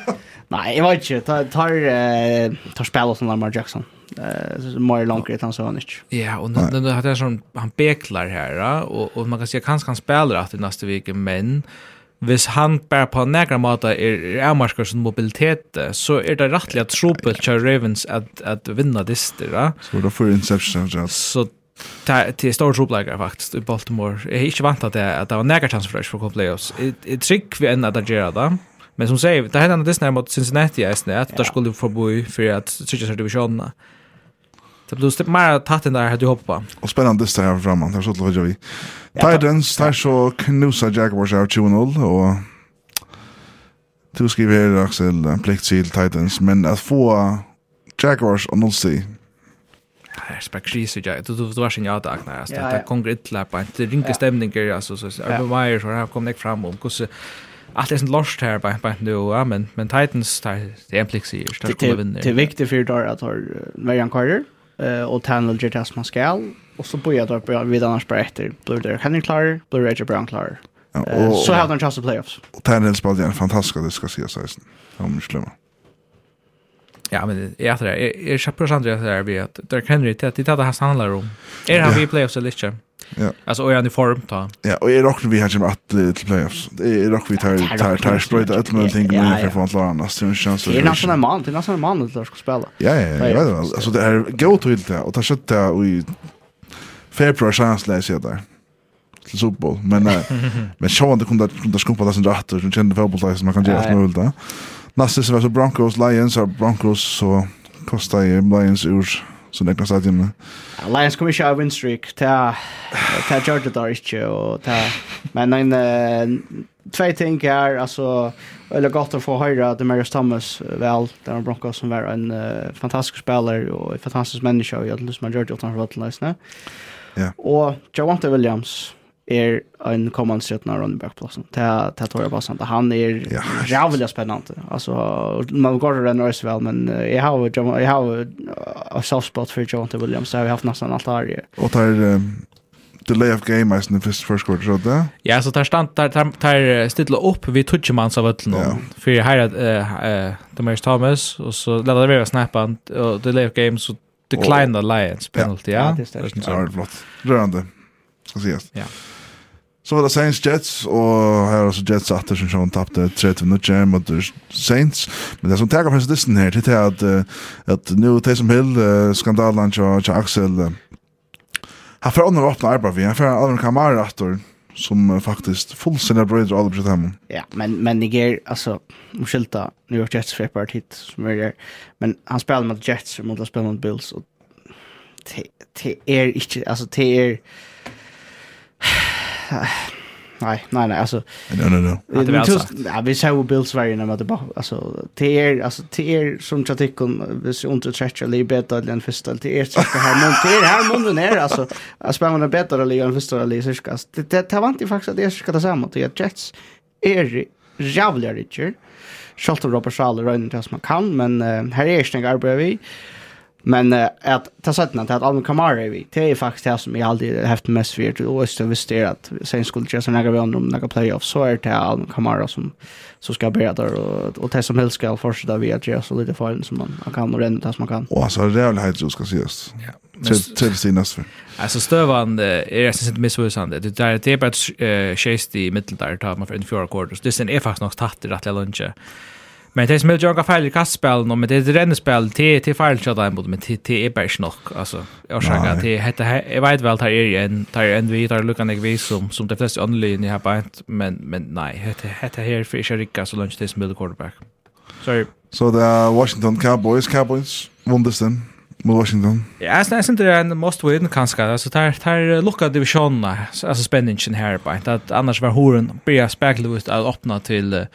S3: Nej, jag vet inte. Tar, tar, tar spel som Lamar Jackson. Uh, Mare Lonker utan så nytt.
S2: Ja, och nu, nu har det som han beklar här. Och, och man kan säga kanske han spelar att i nästa vecka, men... Uh, hvis han bare på nægra måte er avmarskar som mobilitet, så er det rettelig at tropet kjør Ravens at, at vinna dister. Ja?
S1: Så det får interception. Ja.
S2: Så det er stor tropleikar faktisk i Baltimore. Jeg er ikke vant at det, at det var nægra chance for å komme playoffs. Jeg trygg vi enn at det gjør det. Men som sier, det hender Disney mot Cincinnati, jeg, at det skulle få forbo for at trygg divisjonene. Ja Det blir stort mer tatt än där hade jag hoppat.
S1: Og spennende det her framan. Det er så til å låg vi. Titans tar så knusa Jaguars av 2-0 og Du skriver her, Axel en plikt til Titans men at få Jaguars og och
S2: Nolsi. Är spekris ju jag du du var sin jag dag när det konkret läppa inte ringa stämningar alltså så är det wire så här kom jag fram om hur allt är sånt lost här på på nu ja men men Titans tar det implicerar det kommer vinna.
S3: Det är viktigt för där att har Marian Carter eh och Tanel gör det som man ska och så börjar det på vid annars på efter blir det Henry Clark blir Roger Brown Clark så har de chans att playoffs.
S1: och Tanel spelade en fantastisk det ska sägas sen om slumma
S2: Ja, men jag tror det är så procent det där vi att där kan det att det där handlar om. Är han vi playoffs eller inte?
S1: Ja.
S2: Alltså och är i form ta.
S1: Ja, och är också vi har som att till playoffs. Det är också vi tar tar tar
S3: spröjt
S1: att man tänker nu för från Lara nästa en chans.
S3: Det är nästan en man, det är nästan en man som ska spela.
S1: Ja, ja, ja. Alltså det är gå till det och ta skötta och i februari chans läs jag där till Super Bowl. Men men så han det kunde kunde skumpa det sen rätt och kände fotboll som man kan göra något där nästa som var så Broncos Lions och Broncos så kostar ju Lions ur så det kan säga.
S3: Lions kommer köra win streak ta ta Georgia där inte och ta men en två ting är alltså eller gott att få höra att Demarius Thomas väl där Broncos som var en uh, fantastisk spelare och en fantastisk människa och jag lyssnar Georgia utanför vattnet.
S1: Ja.
S3: Och Javante Williams är en kommande stjärna running back platsen. Det det tror jag bara sant. Han är
S1: ja.
S3: jävligt spännande. Alltså man går det ändå väl men jag har jag har a soft spot för Jonte Williams. Så jag har haft nästan allt här.
S1: Och där delay of game i in the first first quarter så där.
S2: Ja, så där stand där tar där stilla upp vi touchar man så vart nu. För här eh de Mary Thomas och så laddade vi snappa och delay of game så decline the Lions penalty. Ja,
S3: det är
S1: flott. Rörande. Så ses.
S2: Ja.
S1: Så var det Saints Jets, og her er også Jets atter som sjån tappte 30 minutter mot Saints. Men det som tager fra disten her, det er at, at nu Taysom Hill, skandalen til Axel, han får ånden åpne arbeid vi, han får andra kamar atter, som faktiskt fullständigt bröder alla på hemma.
S3: Ja, men men Niger alltså skilta, New York Jets för partiet som är där. Men han spelar mot Jets och mot spelar mot Bills och det är inte alltså det är Nej, nej, nej, alltså.
S1: No, no, no.
S2: Det alltså.
S3: Ja, vi ser ju Bills varje när man bara alltså till er alltså till er som jag tycker om vi ser inte trätcha lite bättre än första till er så här men till er här munnen är alltså att spela med bättre eller än första eller så det det det var inte faktiskt det ska ta samma till Jets är jävla richer. Schulter Robert Schaller rönn det som man kan men här är snägg arbete vi. Men uh, att ta sätten att Alvin Kamara är vi. Det är faktiskt det som jag aldrig haft mest för till OS. Jag visst det att sen skulle jag så några vi om några playoffs så är det Alvin Kamara som, så ska börja där och, och det som helst ska fortsätta vi att göra så lite fall som man, man kan och ränna det som man kan.
S1: Och alltså det är väl helt så ska sägas.
S2: Ja.
S1: Till sin nästa.
S2: Alltså Stövan är nästan inte missvisande. Det där det är bara tjejst i mitten där tar man för en fjärde quarters. Det sen är faktiskt nog tatt i rättliga lunchen. Men det som är jag fel i kastspel och med det rennespel till till fel shot där men till till är bara nog alltså jag säger att det heter jag vet väl tar är en tar en vi tar lucka nek vi som som de flesta annorlunda har på men men nej det heter här för Erika så lunch this middle quarterback. Sorry.
S1: Så the Washington Cowboys Cowboys won this mot Washington.
S2: Ja, jeg synes det är en must win kanske. Alltså tar tar lucka divisjonene, alltså spänningen här på. att annars var horen börja spekla ut att öppna till uh,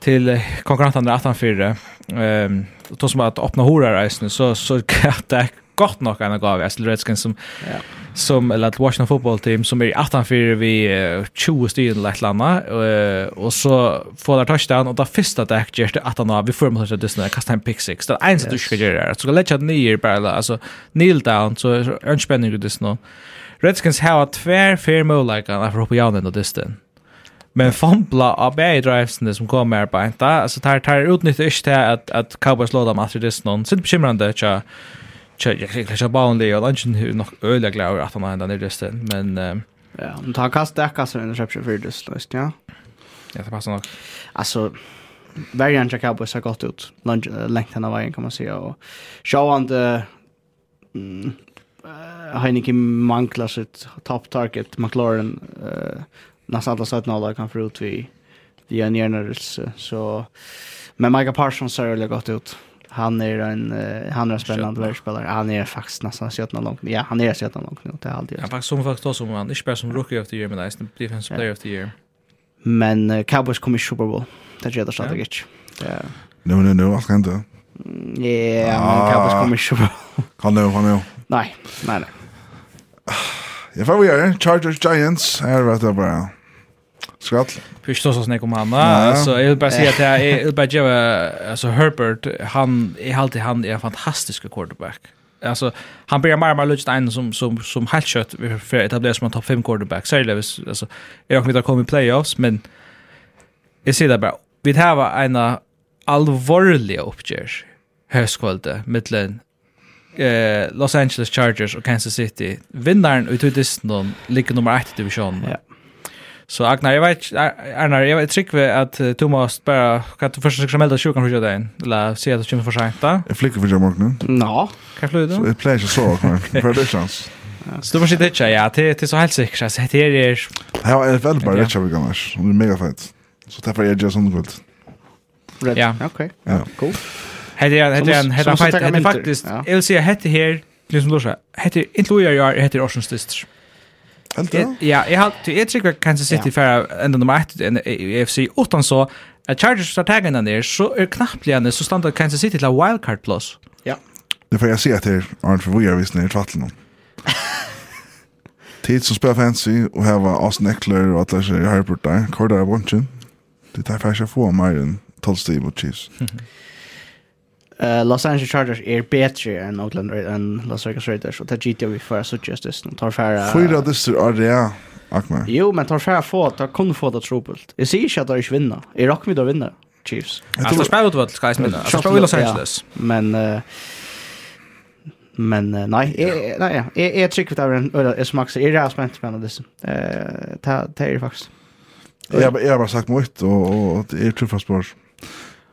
S2: till konkurrenterna att han fyra ehm då som att öppna horar isen så så kan det gott nog en gav Aston Redskins som
S3: ja.
S2: som eller Washington football team som är i 18 4 vi uh, 20 stycken lätt landa uh, och så får där touchdown och där första där just att han vi får måste det snälla kasta en pick six. Det är ens du ska göra det. Så ska lägga ner bara alltså kneel down så är spänning det Disney. Redskins har tvär fair mål like att hoppa igen ändå distan men fumbla av bäi drivesne som kommer här på inte. Alltså tar tar utnyttjar inte det att att Cowboys låda matcher det någon. Sitt bekymrande tja. Tja, jag kan inte bara Boundley och Lunchen hur nog öliga glad att han ändå ner det men
S3: ja, men ta kast där kastar en reception för det just ja.
S2: Ja, det passar nog.
S3: Alltså variant jag Cowboys har gått ut längt av vägen kan man säga och showande Heineken manglar sitt top target McLaren uh, nästan alla sätt alla kan få ut vi det är nere hjärnrörelse så men Micah Parsons ser väldigt gott ut. Han är en uh, han är en spännande världsspelare. Han är faktiskt nästan sötna långt. Ja, han är sötna långt nu det är alltid.
S2: Han faktiskt som faktiskt också man inte spelar som rookie of the year men nästan defensive player of the year.
S3: Men uh, Cowboys kommer i Super Bowl. Det gör det så det
S1: nu nu nu nej, vad kan det?
S3: Ja, men Cowboys kommer i Super Bowl.
S1: Kan nu kan nu
S3: Nej, nej, nej.
S1: Jag får vi göra Chargers Giants. Här vet jag bara. Skall.
S2: Förstås så när om han. Alltså jag vill bara säga att jag vill bara ge alltså Herbert han är alltid han är en fantastisk quarterback. Alltså han blir mer och mer lite en som som som helt kött för att etablera som en topp 5 quarterback. Särskilt alltså jag kommer inte komma i playoffs men jag ser det bara vi har en allvarlig uppgörelse höstkvölde mittlen eh Los Angeles Chargers och Kansas City. Vinnaren ututisten ligger nummer 1 i divisionen.
S3: Ja.
S2: Så Agnar, jag vet Arnar, jag vet trick vi att du måste bara kan du första melda sjukan för dig. Eller se att du kommer för sent då.
S1: Jag flickar för dig morgonen.
S3: Ja.
S2: Kan flyga då?
S1: Det plejer så Agnar. För det chans.
S2: Så du får sitta ditcha, ja, det det så helt säkert. Så det är
S1: Ja, jag väl bara ditcha vi gammal. Det är mega fett. Så därför är jag just sån
S3: gott.
S2: Ja,
S3: okej.
S1: Ja,
S3: cool.
S2: Hade jag
S3: hade
S2: en
S3: hade
S2: faktiskt, jag vill säga hette här, liksom då så. Hette inte Louis jag, hette Ocean Sisters.
S1: Helt det?
S2: Ja, jeg har til et sikkert Kansas City for enda nummer 1 i AFC utan så at Chargers tar taggen der så er knappligen så stand Kansas City til wildcard plus. Ja.
S1: Det får jeg se etter Arne for vi er visst nere i tvattelen. Tid som spelar fancy och här var Austin Eckler och att det är Herbert där. Korda är bunchen. Det tar faktiskt få mer än 12 Steve Chiefs.
S3: Uh, Los Angeles Chargers er betre enn Oakland enn Las Vegas Raiders, og det er GTA vi får så just this. Tar færa...
S1: Fyra dyster er det, ja. Akmer.
S3: Jo, men tar færa få, tar kun få det trobult. Jeg sier ikke at det ikke vinner. Jeg rakker mig å vinne, Chiefs.
S2: Jeg tror spæret vel, skal jeg minne. Jeg tror Los Angeles.
S3: Men... Uh, men uh, nei, jeg, nei, ja. jeg, jeg trykker det av en øl, jeg smakser, jeg er spent med disse. Det er det
S1: faktisk. Jeg, jeg har bare sagt mye, og, og jeg tror faktisk bare...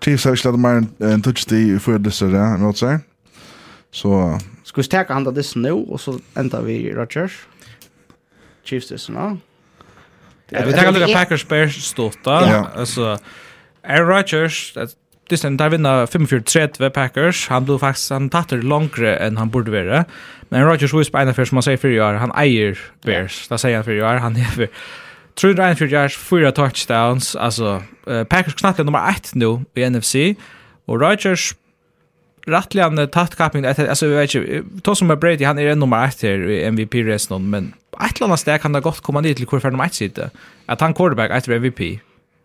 S1: Chiefs har ikke lett mer en touch i fyrir disse, ja, mot seg. Så...
S3: Ska vi stäcka handa disse nu och så enda vi Rodgers? Chiefs disse nå?
S2: Ja, vi tar lukka Packers Bears ståta, Alltså Aaron Rodgers, disse enda vinna 45-30 Packers, han blev faktiskt han tatter längre än han borde vara. Men Rodgers var ju ena för som säger sier fyrir år, han äger Bears, Det säger han fyrir år, han hever... Tror du Ryan Fjordjars, fyra touchdowns, alltså uh, Packers knappt nummer 1 nu i NFC, och Rodgers rattligan tattkappning, alltså jag vet inte, to som är Brady, han är en nummer 1 här i MVP-resten, men ett eller annat steg kan det gott komma ner till kurfär nummer 1 sida, att han quarterback efter MVP.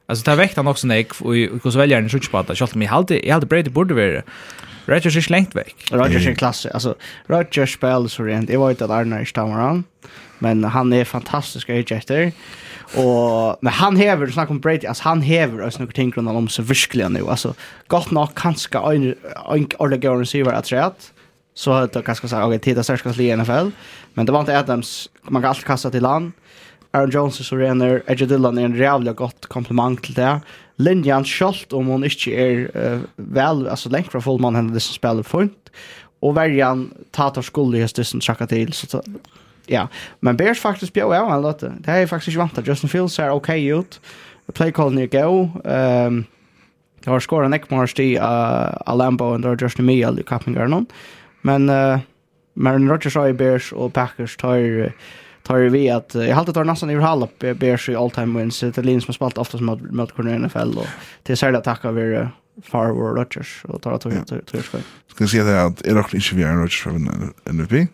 S2: Alltså det väckte han också när jag väljer väljaren i Sjutsbata, så jag hade, jag hade Brady borde vara Rodgers är slängt väck.
S3: Rodgers är klasse. Alltså, Rodgers spelar så rent. Jag vet att Arne är stammar han. Men han är fantastisk ejector. Och men han häver snack om Brady alltså han häver oss några ting runt om så verkligen nu alltså gott nog kanske en en ordentlig receiver att säga så att det kanske säga okej titta så ska i NFL men det var inte Adams man kan allt kasta till land Aaron Jones så renner Edge Dillon är en jävligt gott komplement till det. Linjan skalt om hon inte är uh, väl alltså länk från fullman henne det som spelar fint. Och värjan tatar skulle just det som till så ja. Men Bears faktiskt bjöd av en låt. Det här är faktiskt inte vant. Justin Fields ser okej okay ut. Playcallen är go. Um, det har skårat en ekmars i uh, Alambo och där Justin Miel i kappningar. Men uh, men Rodgers har Bears och Packers tar tar vi att jag har tar nästan över halv Bears i all time wins. Det är Lins som har spalt ofta som mot mot NFL och det är särskilt tack över Farwell Rodgers och tar att ta tog Ska
S1: Ska se det att är också inte vi är Rodgers för en MVP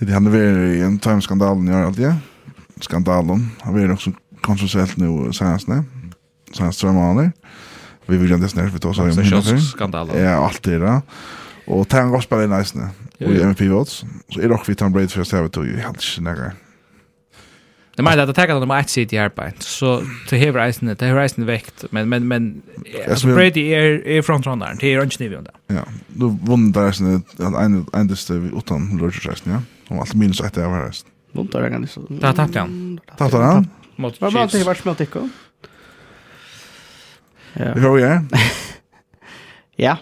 S1: det det han är i en time skandalen gör allt ja. Skandalen. Han är också kontroversiellt nu senast nu. Senast två månader. Vi vill inte snälla för då så
S2: är det skandalen.
S1: Ja, allt det där. Och Tan Gospel är nice nu. Och i MVP votes. Så är det också vi tar en för att stäva till helt snägare.
S2: Det menar att attacka dem att sitta i arbete. Så till här reisen det här reisen väckt men men men alltså Brady är är från Trondheim. Det är inte nivån där.
S1: Ja. Då vann där sen en en det utan Roger Jackson, ja. Om allt minus ett av
S3: här. kan jag ganska.
S2: Där tappade han.
S1: Tappade han?
S2: Mot
S3: Vad var det vart smält Tico? Ja.
S1: Hur är det?
S3: Ja.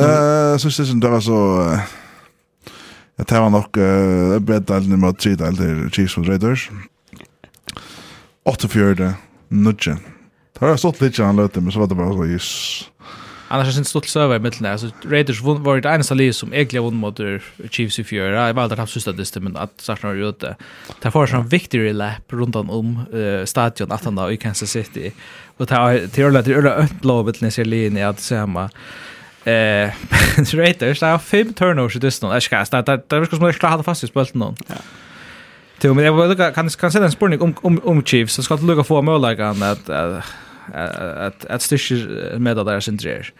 S1: Eh, så syns det var så Jag tar var nog eh bäddalen mot tre där Chiefs mot Raiders. 8-4 nudge. Det har stått lite annorlunda men så var det bara så just
S2: Annars är det stort server med där så Raiders var var det enda liv som egentligen vann mot Chiefs i fjärra. Jag valde att ha sista listan men att saknar ju inte. Det får en victory lap runt om uh, stadion att han i Kansas City. Och ta till att det är ett lovet när ser linje att samma eh Raiders har fem turnovers i distan. Jag ska starta där ska man klara fast i spelet någon. Ja. Till men jag vill kan kan säga en spurning om om om Chiefs så ska det lucka få möjligheten att att att styr med där sin drer.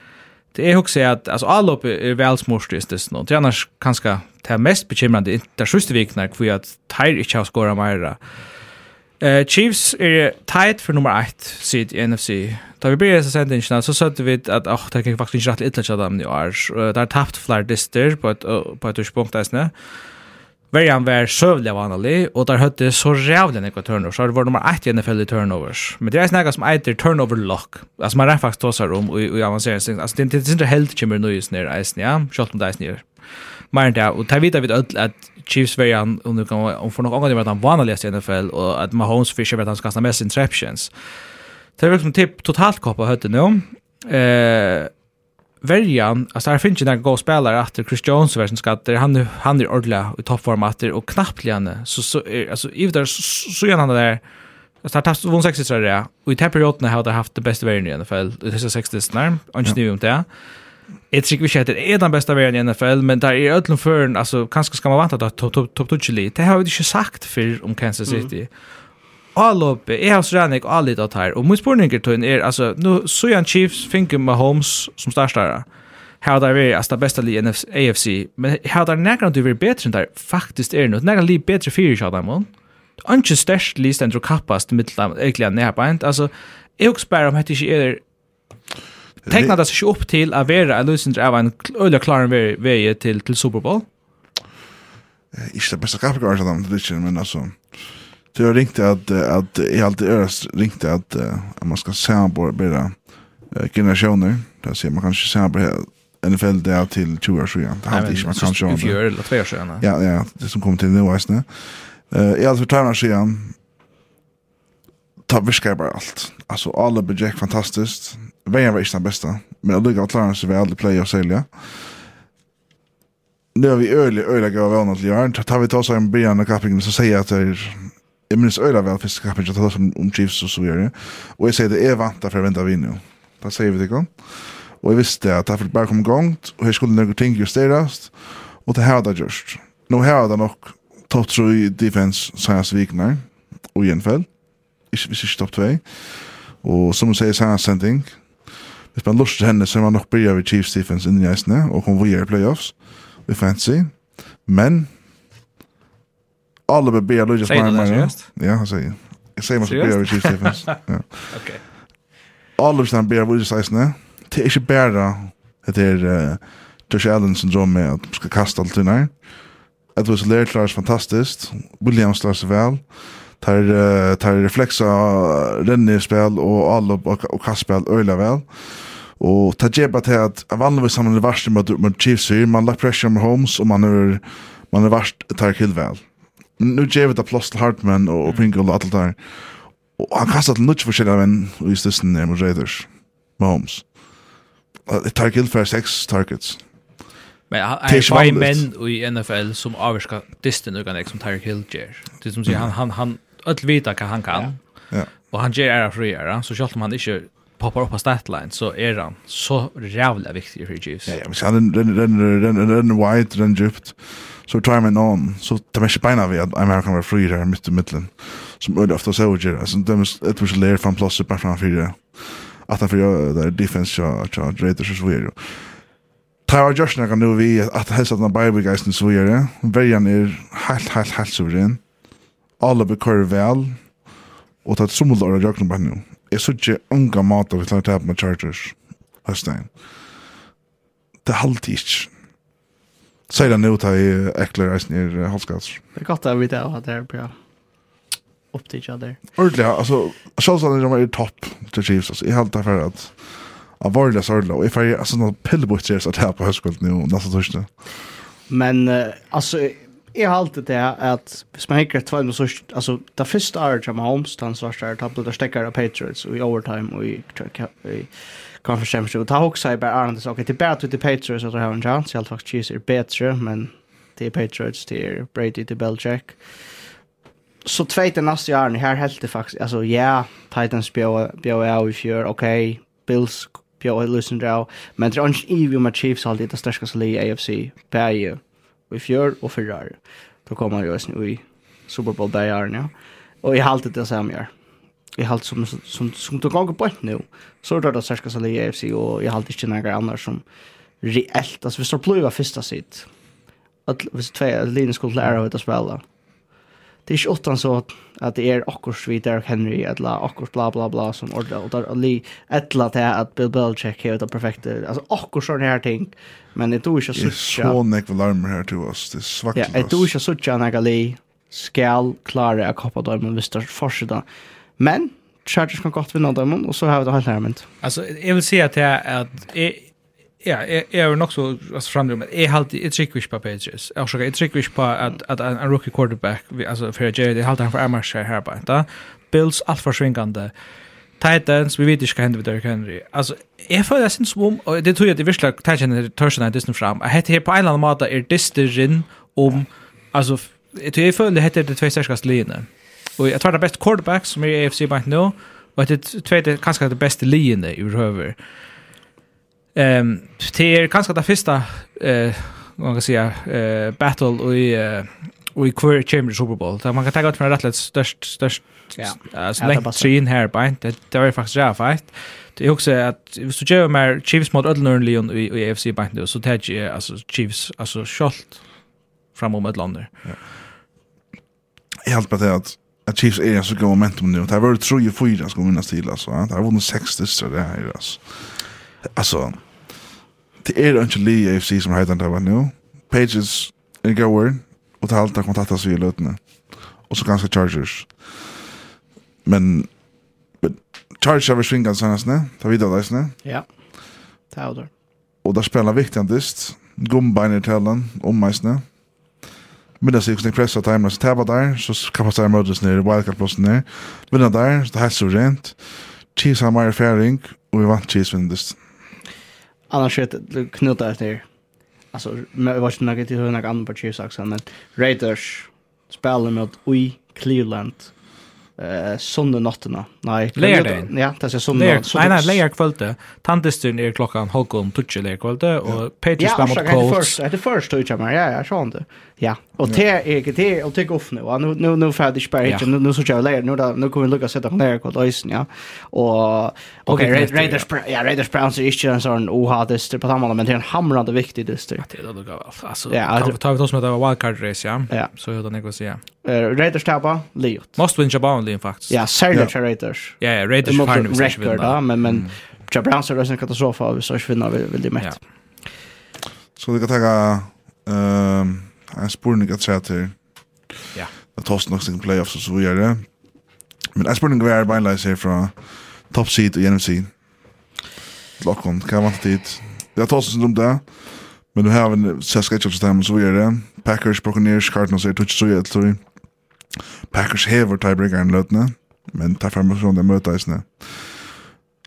S2: Det är också att alltså allop är väl smorst just det nu. Annars kanske det mest bekymrande där sista veckan för att Tyre inte har skorat mer. Eh Chiefs är tight för nummer 8 sit i NFC. Då vi började så sent innan så sa vi att åh det kan faktiskt inte rätt illa chatta i år. Där tappt fler dister på ett på ett punkt där snä. Verjan var søvlig vanlig, og der høtte så rævlig nekva turnovers, så det var nummer 1 i NFL i turnovers. Men det er snakka som eiter turnover lock, altså man er faktisk tåsar om i, i avansering, altså det, det, er ikke helt kjemmer nøyes nere eisen, ja, kjalt om det eisen gjør. Men det, og det vita vi ødel at Chiefs verjan, om du kan, om for noen ganger var han vanligast i NFL, og at Mahomes Fisher vet han han kasta mest interceptions. Det er liksom typ totalt koppa hötte nå, eh, verjan, alltså här finns ju några goda spelare efter Chris Jones version skatter. Han han är ordla i toppform efter och knappt lene. Så så är alltså i där så så, gör han det där. Alltså har tagit 60 tror jag. Och i perioden har det haft det bästa värden i NFL. Det är 60 snär. Och inte nu om det. Jag tycker vi sätter är den bästa värden i NFL, men där är ödlan för alltså kanske ska man vänta att topp topp topp Det har vi ju sagt för om Kansas City. Mm allop är hans Ranik allit att här och mot spårningar till är alltså nu Sojan Chiefs finke Mahomes som startare Här där är alltså det bästa i AFC men här där nägra du vill bättre än där faktiskt är något nägra lite bättre för dem, där Anke størst list enn kapast mitt lam egentlig nedbeint. Altså, jeg også bare om hette ikke er Tekna det seg opp til å være en løsning av en øyla klaren vei til, til Super Bowl?
S1: Ikke det beste kapet, men altså, Det har ringt at at i allt öras ringt at at man skal se ska samarbeta generationer. Där ser man kanskje se på NFL där till 20 år sedan. Det hade inte man kanske.
S2: I fjör eller två år sedan.
S1: Ja, ja, det som kom till nu är Eh, I allt för två år sedan ta viskar bara allt. Alltså alla budget fantastiskt. Vägen var inte den bästa. Men jag lyckades klara sig väl i play och sälja. Nu har vi öliga, öliga gav vana till Jörn. Tar vi ta oss en början av kappingen så säger jag att det är jeg minns øyla vel fyrste kappen, jeg taler om, om Chiefs og så videre, og jeg sier det er vant för å vente av Det Da sier vi det ikke, og jeg visste at det bare kom gongt, og jeg skulle noen ting justerast, og det her hadde jeg gjørst. Nå her hadde nok topp 3 defense senast vikner, og en ikke, hvis ikke topp 2, og som hun sier senast sending, hvis man lust henne, så er man nok bryr av Chiefs defense inni i og kom vi i playoffs, vi fancy, men alle
S2: Oliver Bear Lucas
S1: Marmara. Ja, han säger. Jag säger massa Bear Richie Stephens. Ja.
S2: Okej.
S1: Oliver Stan Bear Lucas Eisner. Det är inte bara det är Josh Allen syndrom med att ska kasta allt innan. Det var så lärt Lars fantastiskt. Williams Lars väl. Tar uh, tar reflexa renne spel och alla och kastspel öla väl. Och ta jebba till att vanligtvis samman i varsin med med Chiefs, man lagt pressure med Holmes och man är man är vart tar kill killväl nu gav det plass til Hartman og, og Pringle og alt der. Og han kastet til nødt forskjellige menn og i stedet ned mot Raiders. Mahomes. Det tar gild for seks targets.
S2: Men han er
S1: bare
S2: menn i NFL som avvirsker distan og ganek som Tyreek Hill gjør. Det som sier, han, han, han, alle vita hva han kan.
S1: Ja.
S2: Og han gjør æra fri så selv om han ikke poppar upp på statline så är han så jävla viktig för Chiefs.
S1: Ja, ja, men han den den den den wide den djupt så tar man någon så tar man spina vi att I'm American fri där mitt i mitten som öde ofta så gör alltså det måste ett måste lära från plats upp fram fyra att han för där defense jag jag rater så svär Tyra Joshna kan nu vi att hälsa den Bible guys så gör det väljan är helt helt helt suverän alla bekör väl och tar som låda jag kan bara nu är så tjej unga mat av ett lag med Chargers Höstein. Det halvt ikke. Säg det ut här i äcklar resten i halvskats.
S3: Det är gott att vi det har det här på upp till
S1: each other. Ordentligt, alltså Charleston är de topp till Chiefs. Alltså, jag har alltid för att av varliga sorgla och ifall jag alltså någon pillbutcher så att här på höstkvällt nu nästa torsdag.
S3: Men alltså jag har alltid det att smäcker två med så alltså det första året som Holmes, han svartar tappade där stäckar av Patriots och i overtime och i Conference Championship. Och ta också i bara Arnold så okej till bättre till Patriots att ha en chans. Jag faktiskt Chiefs är bättre men det är Patriots till Brady till Belichick. Så tvåte nästa år här helt det faktiskt alltså ja Titans bjöd bjöd av i fjör okej Bills bjöd listen draw men det är inte evil med Chiefs alltid det största i AFC per ju i fjör och förra. Då kommer jag just nu i Super Bowl där ja. Och i haltet det samma i halt som som som tog gång på nu så då då särskilt så ligger AFC och jag halt inte några andra som reellt alltså vi står plöva första sitt att vi två linjer skulle lära ut att spela det är inte ofta så att det är akkurs vid Derek Henry eller akkurs bla bla bla som ordrar och där li ettla till att Bill Belichick är det perfekta alltså akkurs sån här ting. Men det tror
S1: jag
S3: så
S1: så neck alarm här till oss det svagt
S3: ja det tror jag så tjänar gali skal klara att koppa dem men visst fortsätta Men Chargers kan godt vinne dem, og så har vi det helt nærmest.
S2: Altså, jeg vil si at jeg, at jeg, ja, jeg, jeg er nok så altså, fremdrum, at jeg halte, jeg trykker ikke på Pages. Jeg trykker, jeg trykker ikke på at, at en, en rookie quarterback, vi, altså for Jared, jeg halte han for Amars her på enda. Bills alt for svingande. Titans, vi vet ikke hva hender vi Derrick Henry. Altså, jeg føler jeg synes om, og det tror jeg at det virkelig Titans er tørsen av Disney fram, at dette her på en eller annen måte er Disney om, altså, jeg tror jeg føler det heter det tve sterkast linje. Och jag tar det bästa quarterback som är i AFC bank nu. Och det tvåte kanske det bästa linjen i över. Ehm det är kanske det första eh man kan säga eh battle i eh i queer chamber Super Bowl. Där man kan ta ut från rätt störst störst
S3: ja.
S2: Alltså längt trin här by. Det det är faktiskt jag fight. Det är också att hvis du gör mer Chiefs mot Ödlern Leon i, i AFC bank nu så tar jag alltså Chiefs alltså skolt framom ett
S1: lander. Ja. Jag hoppas att at Chiefs er en så god momentum nu. Det har vært det 3 och 4 ska minnas til, altså. Det har var nog 6 distra det her, altså. Altså, det er ikke li i AFC som heter det var nu. Pages är goer och det halta kontaktas seg i løtene. Og så ganske Chargers. Men men Chargers har vært svingat senast nu. Ta vidare där
S3: nu. Ja. Ta ut.
S1: Och där spelar viktigast. Gumbiner tällan om mig snä middag sig kring pressa timen så tabba där så kappa sig mötes ner wildcard plus ner Men där så det här så rent. Cheese har mer färing och vi vant cheese vinner det
S3: annars är det knutar där alltså jag var inte något till några andra cheese också men Raiders spelar mot Ui Cleveland eh söndag natten Nei.
S2: Leierdagen.
S3: Ja, det er sånn.
S2: Leir, nei, nei, leier kvölde. Tandestyn er klokkan halvgån tutsi leier kvölde, og Patriots
S3: ja, mot
S2: Colts.
S3: Ja, det er først tutsi mer, ja, ja, sånn det. Ja, og det er ikke, det er, og det er off nu, nu, nu, nu ferdig
S2: spær
S3: ikke, nu, nu så kjøy leier, nu, nu kommer vi lukka sette på leier kvölde øysen, ja. Og,
S2: ok,
S3: Raiders, ja, Raiders Browns er ikke en sånn oha-dyster på tammann, men det er en hamrande viktig dyster.
S2: Ja, det er det gav alt. altså, tar vi oss med det var wildcard race, ja, så gjør det nek å nekva
S3: sier. Raiders tappa, Liot.
S2: Must win Jabon, Liot, faktisk.
S3: Ja,
S1: særlig
S3: Raiders. Raiders.
S2: Ja, ja, Raiders för nu
S3: ska vi
S2: vinner.
S3: Men men Jack Browns är en katastrof av så ska vinna vill det mätt.
S1: Så vi kan ta ehm en spurning att säga till.
S2: Ja.
S1: Det tas nog sin playoffs och så vidare. Men en spurning var bara läs här från top seed och NFC. Lockom kan man tid. Det tar sig runt det. Men du har en set schedule system så vidare. Packers, Buccaneers, Cardinals är touch så vidare. Packers hever tiebreaker i løtene. Men tar fram från det mötet isne.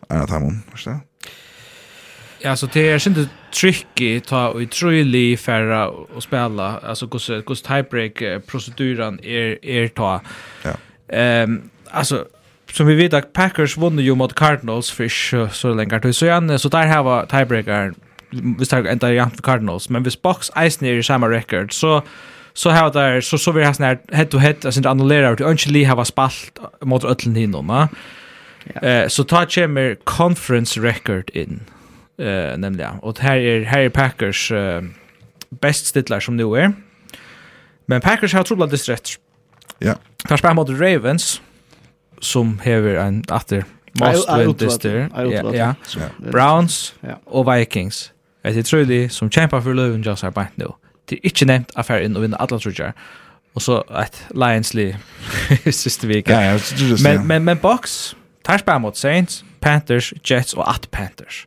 S1: Är det han, förstår
S2: Ja, så det är synd tricky ta och truly färra och spela. Alltså hur hur tiebreak proceduren är är ta.
S1: Ja.
S2: Ehm um, alltså som vi vet att Packers vann ju mot Cardinals för så länge att så igen så där har var tiebreaker vi tar ända jant för Cardinals men vi Box ice ner i samma record så so, så har där så så vi har snärt head to head alltså inte annullera ut önskli har spalt mot öllen hinnorna. Eh så tar kommer conference record in eh nämligen och här är här är Packers uh, bäst stittlar som nu är. Men Packers har trubblat det rätt.
S1: Ja.
S2: Tar spel mot Ravens som häver en
S3: åter
S2: must win this there.
S3: Ja.
S2: ja. Browns och Vikings. Det är tror som kämpar för löven just här bänt nu det er ikke nevnt affær inn og vinne alle trudjar. Og så et Lions-li siste vika.
S1: Ja, ja, just,
S2: men, men, men Box, tar spær mot Saints, Panthers, Jets og at Panthers.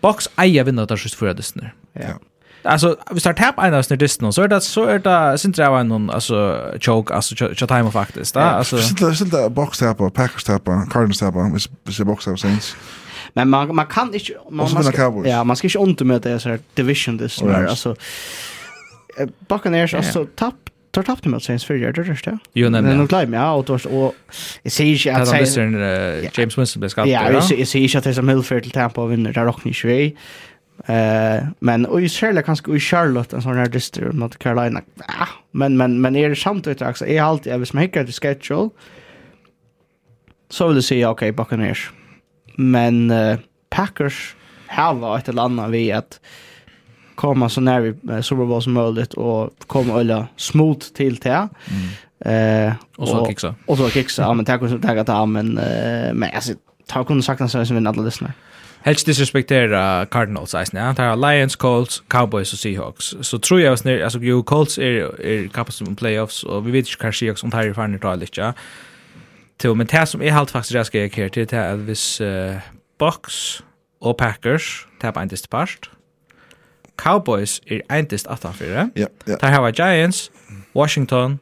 S2: Box eier vinner der siste fyra distene.
S3: Ja.
S2: Alltså vi tar tap en av snurristen så är det så är det synd det var någon alltså choke alltså choke time faktiskt där alltså
S1: det synd det box tappa Packers tappa Cardinals tappa hvis det box tappa Saints
S3: Men man man kan inte man, man ska, ja man ska inte undermöta så här division this alltså Buccaneers alltså tapp tar tappt mot Saints för det rörsta.
S2: Jo
S3: nej.
S2: Men
S3: de klarar ja och då och jag ser inte
S2: att Saints James Winston blir skattad.
S3: Ja, jag ser inte att det är som Hillfield till Tampa och vinner där och ni svej. Eh men och i Charlotte kanske i Charlotte en sån här dyster mot Carolina. Ja, men men men är det samtidigt också är alltid jag vill smeka det schedule. Så vill du säga okej Buccaneers. Men Packers har varit ett annat vi att komma så nära Super Bowl som möjligt och komma ölla smooth till det. Mm. Eh
S2: och så kicksa.
S3: Och så kicksa. Ja men tack så tack att men eh men alltså ta kunde sagt så som vi alla lyssnar.
S2: Helst disrespektera Cardinals eisen, ja. Det er Lions, Colts, Cowboys og Seahawks. Så tror jeg også, altså jo, Colts er, er kapast om playoffs, og vi vet ikke hva Seahawks om tar i farne tar litt, ja. Til, men det som jeg halt faktisk jeg skal gjøre her til, det er at hvis uh, Bucks og Packers, det er på en distepart, Cowboys er eintist attanfyrre.
S1: Ja, ja.
S2: Der hava Giants, Washington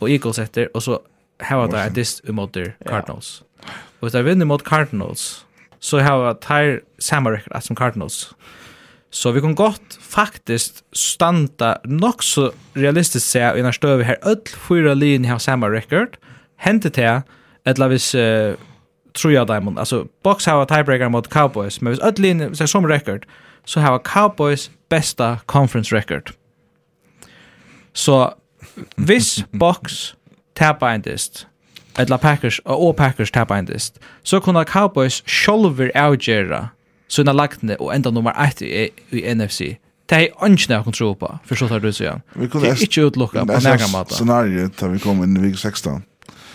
S2: og Eagles etter, og så hava der eintist imot Cardinals. Ja. Og hvis der vinner mot Cardinals, så hava der samme record som Cardinals. Så vi kan godt faktisk standa nok så realistisk se i når støv her öll fyra linje har samme record. Hente til eller hvis uh, tror jeg dem alltså box har tiebreaker mot Cowboys men hvis öll linje er som record så har Cowboys bästa conference record. Så hvis box tapar en dist, eller Packers, og Packers tapar en dist, så kunne Cowboys sjolver avgjera sina lagtene og enda nummer 1 i, i NFC. Det er ikke noe tro på, för så tar du
S1: sier.
S2: Det er ikke utlukket på nærmere måte.
S1: scenario da vi kom inn i vik 16.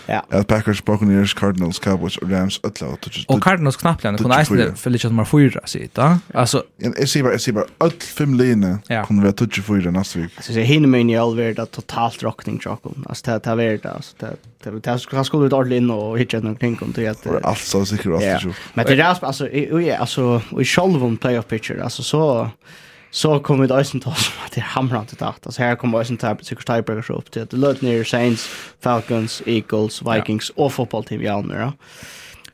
S3: Ja.
S1: At Packers, Buccaneers, Cardinals, Cowboys og Rams öll av
S2: Och Cardinals
S1: knappligen
S2: kunne
S1: eisne
S2: fyllig kjøtt nummer 4 sitt, da.
S1: Altså, jeg sier bare, jeg sier bare, öll fem linje kunne være 24 nästa vecka.
S3: Så jeg hinner meg i all verda totalt rockning tjokken. Alltså det er verda, altså, det er det det ska skulle ut ordentligt in och hitta någon kring om det att
S1: alltså säkert alltså.
S3: Men det är alltså alltså alltså i själva playoff picture alltså så så kom det eisen ta som att det er hamrande tatt. Alltså här kommer eisen ta Sikkert Tiebreakers upp till at det lød ner Saints, Falcons, Eagles, Vikings ja. og fotballteam i andre.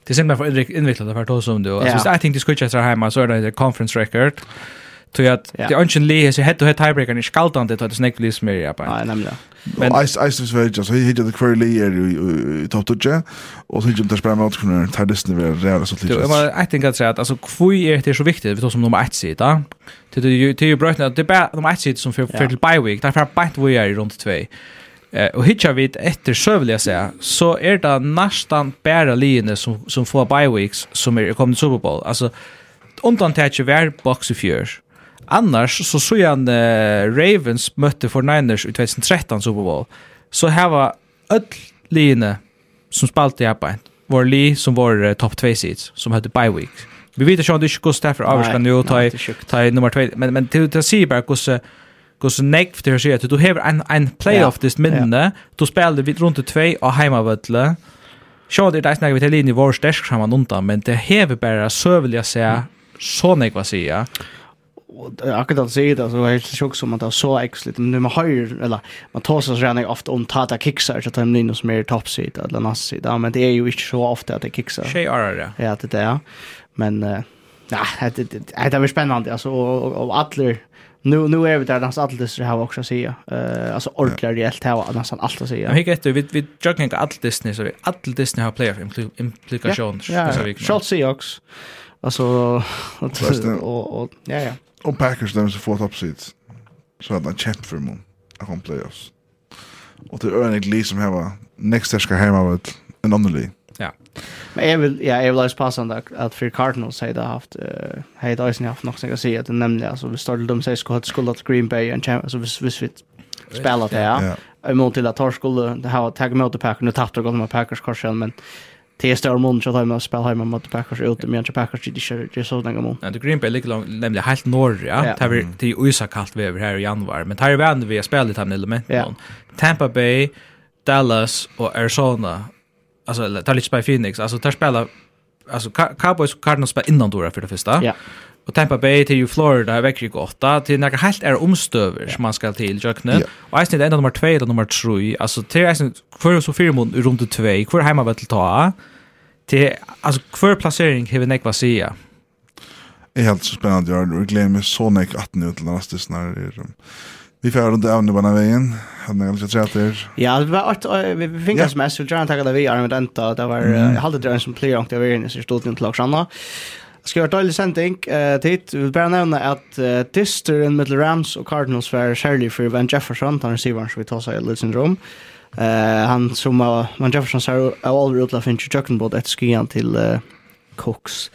S2: Det är simpelthen for innviklet det att to som du. Alltså, hvis jeg tenkte skulle ikke etter hjemme så är det conference record. Ja Tror att det är inte le så head to head tiebreaker i skaltan det att det snäck blir mer på.
S3: Nej, nämligen.
S2: Men
S1: Ice Ice very just he hit the query leader i top to ja. Och så gick det spela mot kunna ta det snäva där så lite.
S2: var I think att säga att Alltså kvui är det så viktigt vi tar som nummer 1 sida. Det det ju det ju brötna det bara nummer 1 sida som för för till bye week. Därför bant vi är i runt 2. Eh och hitcha vid efter sövliga säga så är det nästan bara linjer som som får bye weeks som är kommit Super Bowl. Alltså undantäcke var box of years. Annars så så jag uh, Ravens mötte för Niners i 2013 Super Bowl. Så här var öll linje som spalte i Abbein var li som var uh, topp 2 seeds som hade bye week. Vi vet inte om det är kost därför avskan nu ta i, ta i nummer 2 men men till att se bara kost kost neck för det så att du har en en playoff this minne. Du spelade vid runt 2 och hemma hemmavölle. Sjå det där snackar vi till linje vår stäsk samman undan men det häver bara sövliga säga så nek vad säga
S3: och akkurat att säga det så är det sjukt som man är så exligt men man höjer eller man tar sig redan ofta om tata kicksar så tar man in som är toppsida eller nassida men det är ju inte så ofta att det kicksar.
S2: Tjej är det.
S3: Ja det är men ja det det det är spännande alltså och alla Nu nu är vi där nästan allt det här också att säga. Eh alltså ordentligt reellt har nästan allt att säga.
S2: Men hur gett vi vi jogging inte allt Disney så allt Disney har player implikationer
S3: så
S2: vi.
S3: Schultz Seahawks. Alltså och och ja ja.
S1: Och Packers dem så får top seeds. Så att han kämpar för mun. Jag kommer playoffs. Och det är en glis som har Next ska hemma med en annorlunda. Ja.
S3: Men jag vill ja, jag vill läsa passa att att för Cardinals hade haft eh hade Eisen haft något att säga att nämligen alltså vi startade dem säger skulle skulle att Green Bay och alltså vi vi vi spelar det. Ja. Emot till att Tar skulle ha tagit emot Packers och tappade gått med Packers korsen men Det är större mån att man spelar hemma mot Packers ute, men Packers det är det så länge mån.
S2: Ja, det Green Bay ligger långt, nämligen helt norr, ja. Det är till USA kallt väder här i januari, men det är vän vi har spelat i här
S3: elementen.
S2: Tampa Bay, Dallas och Arizona. Alltså, det är lite Phoenix. Alltså, där spela Alltså Cowboys och Cardinals spelar innan då för det första.
S3: Ja.
S2: Och Tampa Bay till ju Florida veckor gott. Där till några helt är omstöver som man ska till Jökne. Och är det enda nummer 2 eller nummer 3. Alltså till är för så fyra mån runt 2. Kvar hemma väl till ta. Till alltså kvar placering har vi näkva säga.
S1: Det är helt så spännande jag och glömmer så nek att nu till nästa snar Vi får runt ävne på vägen. Hade ni kanske trätt er?
S3: Ja, det var att vi fick oss mest så jag det vi är med denta. Det var halvt som player och det var inne så stod inte lag sanna. Ska göra dålig sending eh titt vi vill bara nämna att uh, Disteren Middle Rams och Cardinals var Shirley för Van Jefferson han receiver som vi tar sig lite syndrom. Eh han som uh, Van Jefferson sa all rutla finch chucken bot ett skian till uh, Cooks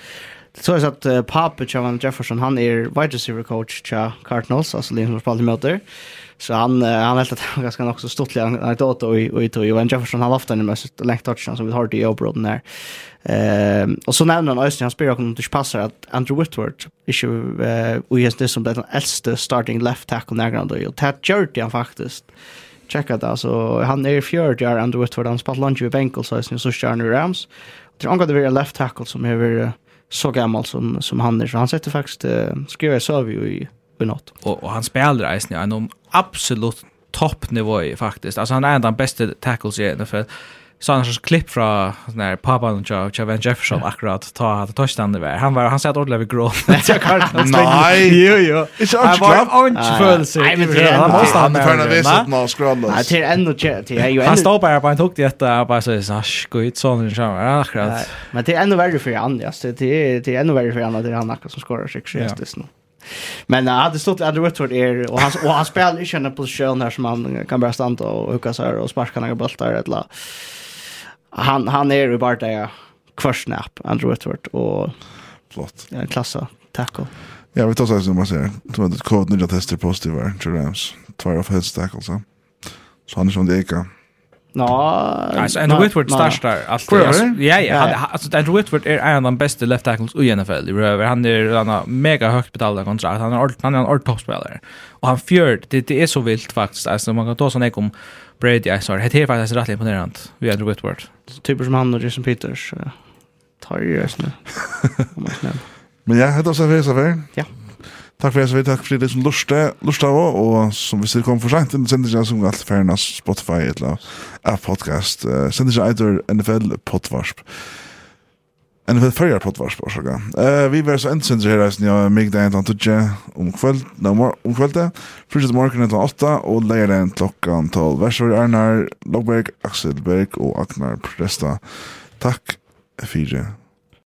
S3: så är så att uh, Pape Chavan Jefferson han är wide receiver coach till Cardinals alltså det som spelar möter. Så han uh, han helt att han ganska också stort han har åt och och och Johan Jefferson har ofta en mest längt touchdown som vi har det i Obroden där. Ehm och så nämner han Östen han spelar kommer inte passar att Andrew Whitworth issue eh och just det som den äldste starting left tackle när och Ted Jerty han faktiskt checka det alltså han är 40 år Andrew Whitworth han spelar lunch i Bengals så så kör nu Rams. Det är angående left tackle som är så gammal som, som han är. Så han sätter faktiskt, uh, skriver jag vi i, i något.
S2: Och, och han spelar i snitt, en absolut toppnivå faktiskt. Alltså han är en av de bästa tackles i NFL så han så klipp fra när pappa och Joe jag vem Jefferson akkurat ta att touchdown det var han var han satt att Odlev grå jag kan
S1: nej
S2: jo jo han var inte för sig
S3: nej men det
S2: han måste
S1: han för
S2: när
S1: vi
S2: satt
S1: när scrollas
S3: nej till ändå till jag
S2: han står bara på en tog det att bara så så skit sån
S3: så
S2: akkurat.
S3: Men det är ändå värre för han ja det är det är ändå värre för han att det är han akkurat som skorar sig just nu Men han hade stått Andrew Whitford är och han och han spelar ju känner position här som han kan bara stanna och hucka så här och sparka några bollar eller han han är ju bara där kvarsnap Andrew Whitworth och
S1: flott.
S3: Ja, klassa. Tackle.
S1: Ja, vi tar så som man säger. Två det kod nya tester positiva till Rams. Två av heads tackles. Så han är som det är.
S3: Nå,
S2: alltså Andrew Whitworth startar allt. Ja, ja, alltså Andrew Whitworth är en av de bästa left tackles i NFL. Han är han har mega högt betalda kontrakt. Han är han är en toppspelare. Och han fjörd, det, det är så vilt faktiskt. Alltså man kan ta sån ek om Brady Eisner. Det är faktiskt rätt imponerande. Vi har Andrew Whitworth.
S3: Typer som han och Jason Peters. Tar ju just nu.
S1: Men ja, hette oss av så Safer.
S3: Ja.
S1: Takk for det, vi Takk for det som lurste, lurste av. Og som hvis det kommer for sent, sender jeg som alt ferdig Spotify, eller annet podcast. Sender jeg etter NFL Potvarsp. En för förra poddvars på Eh vi var så ensens her resten jag mig där inte tutje om kveld, no om kväll där. Första morgonen 8 og leier den klockan 12. Varsågod Arnar Logberg, Axelberg og Agnar Presta. Takk för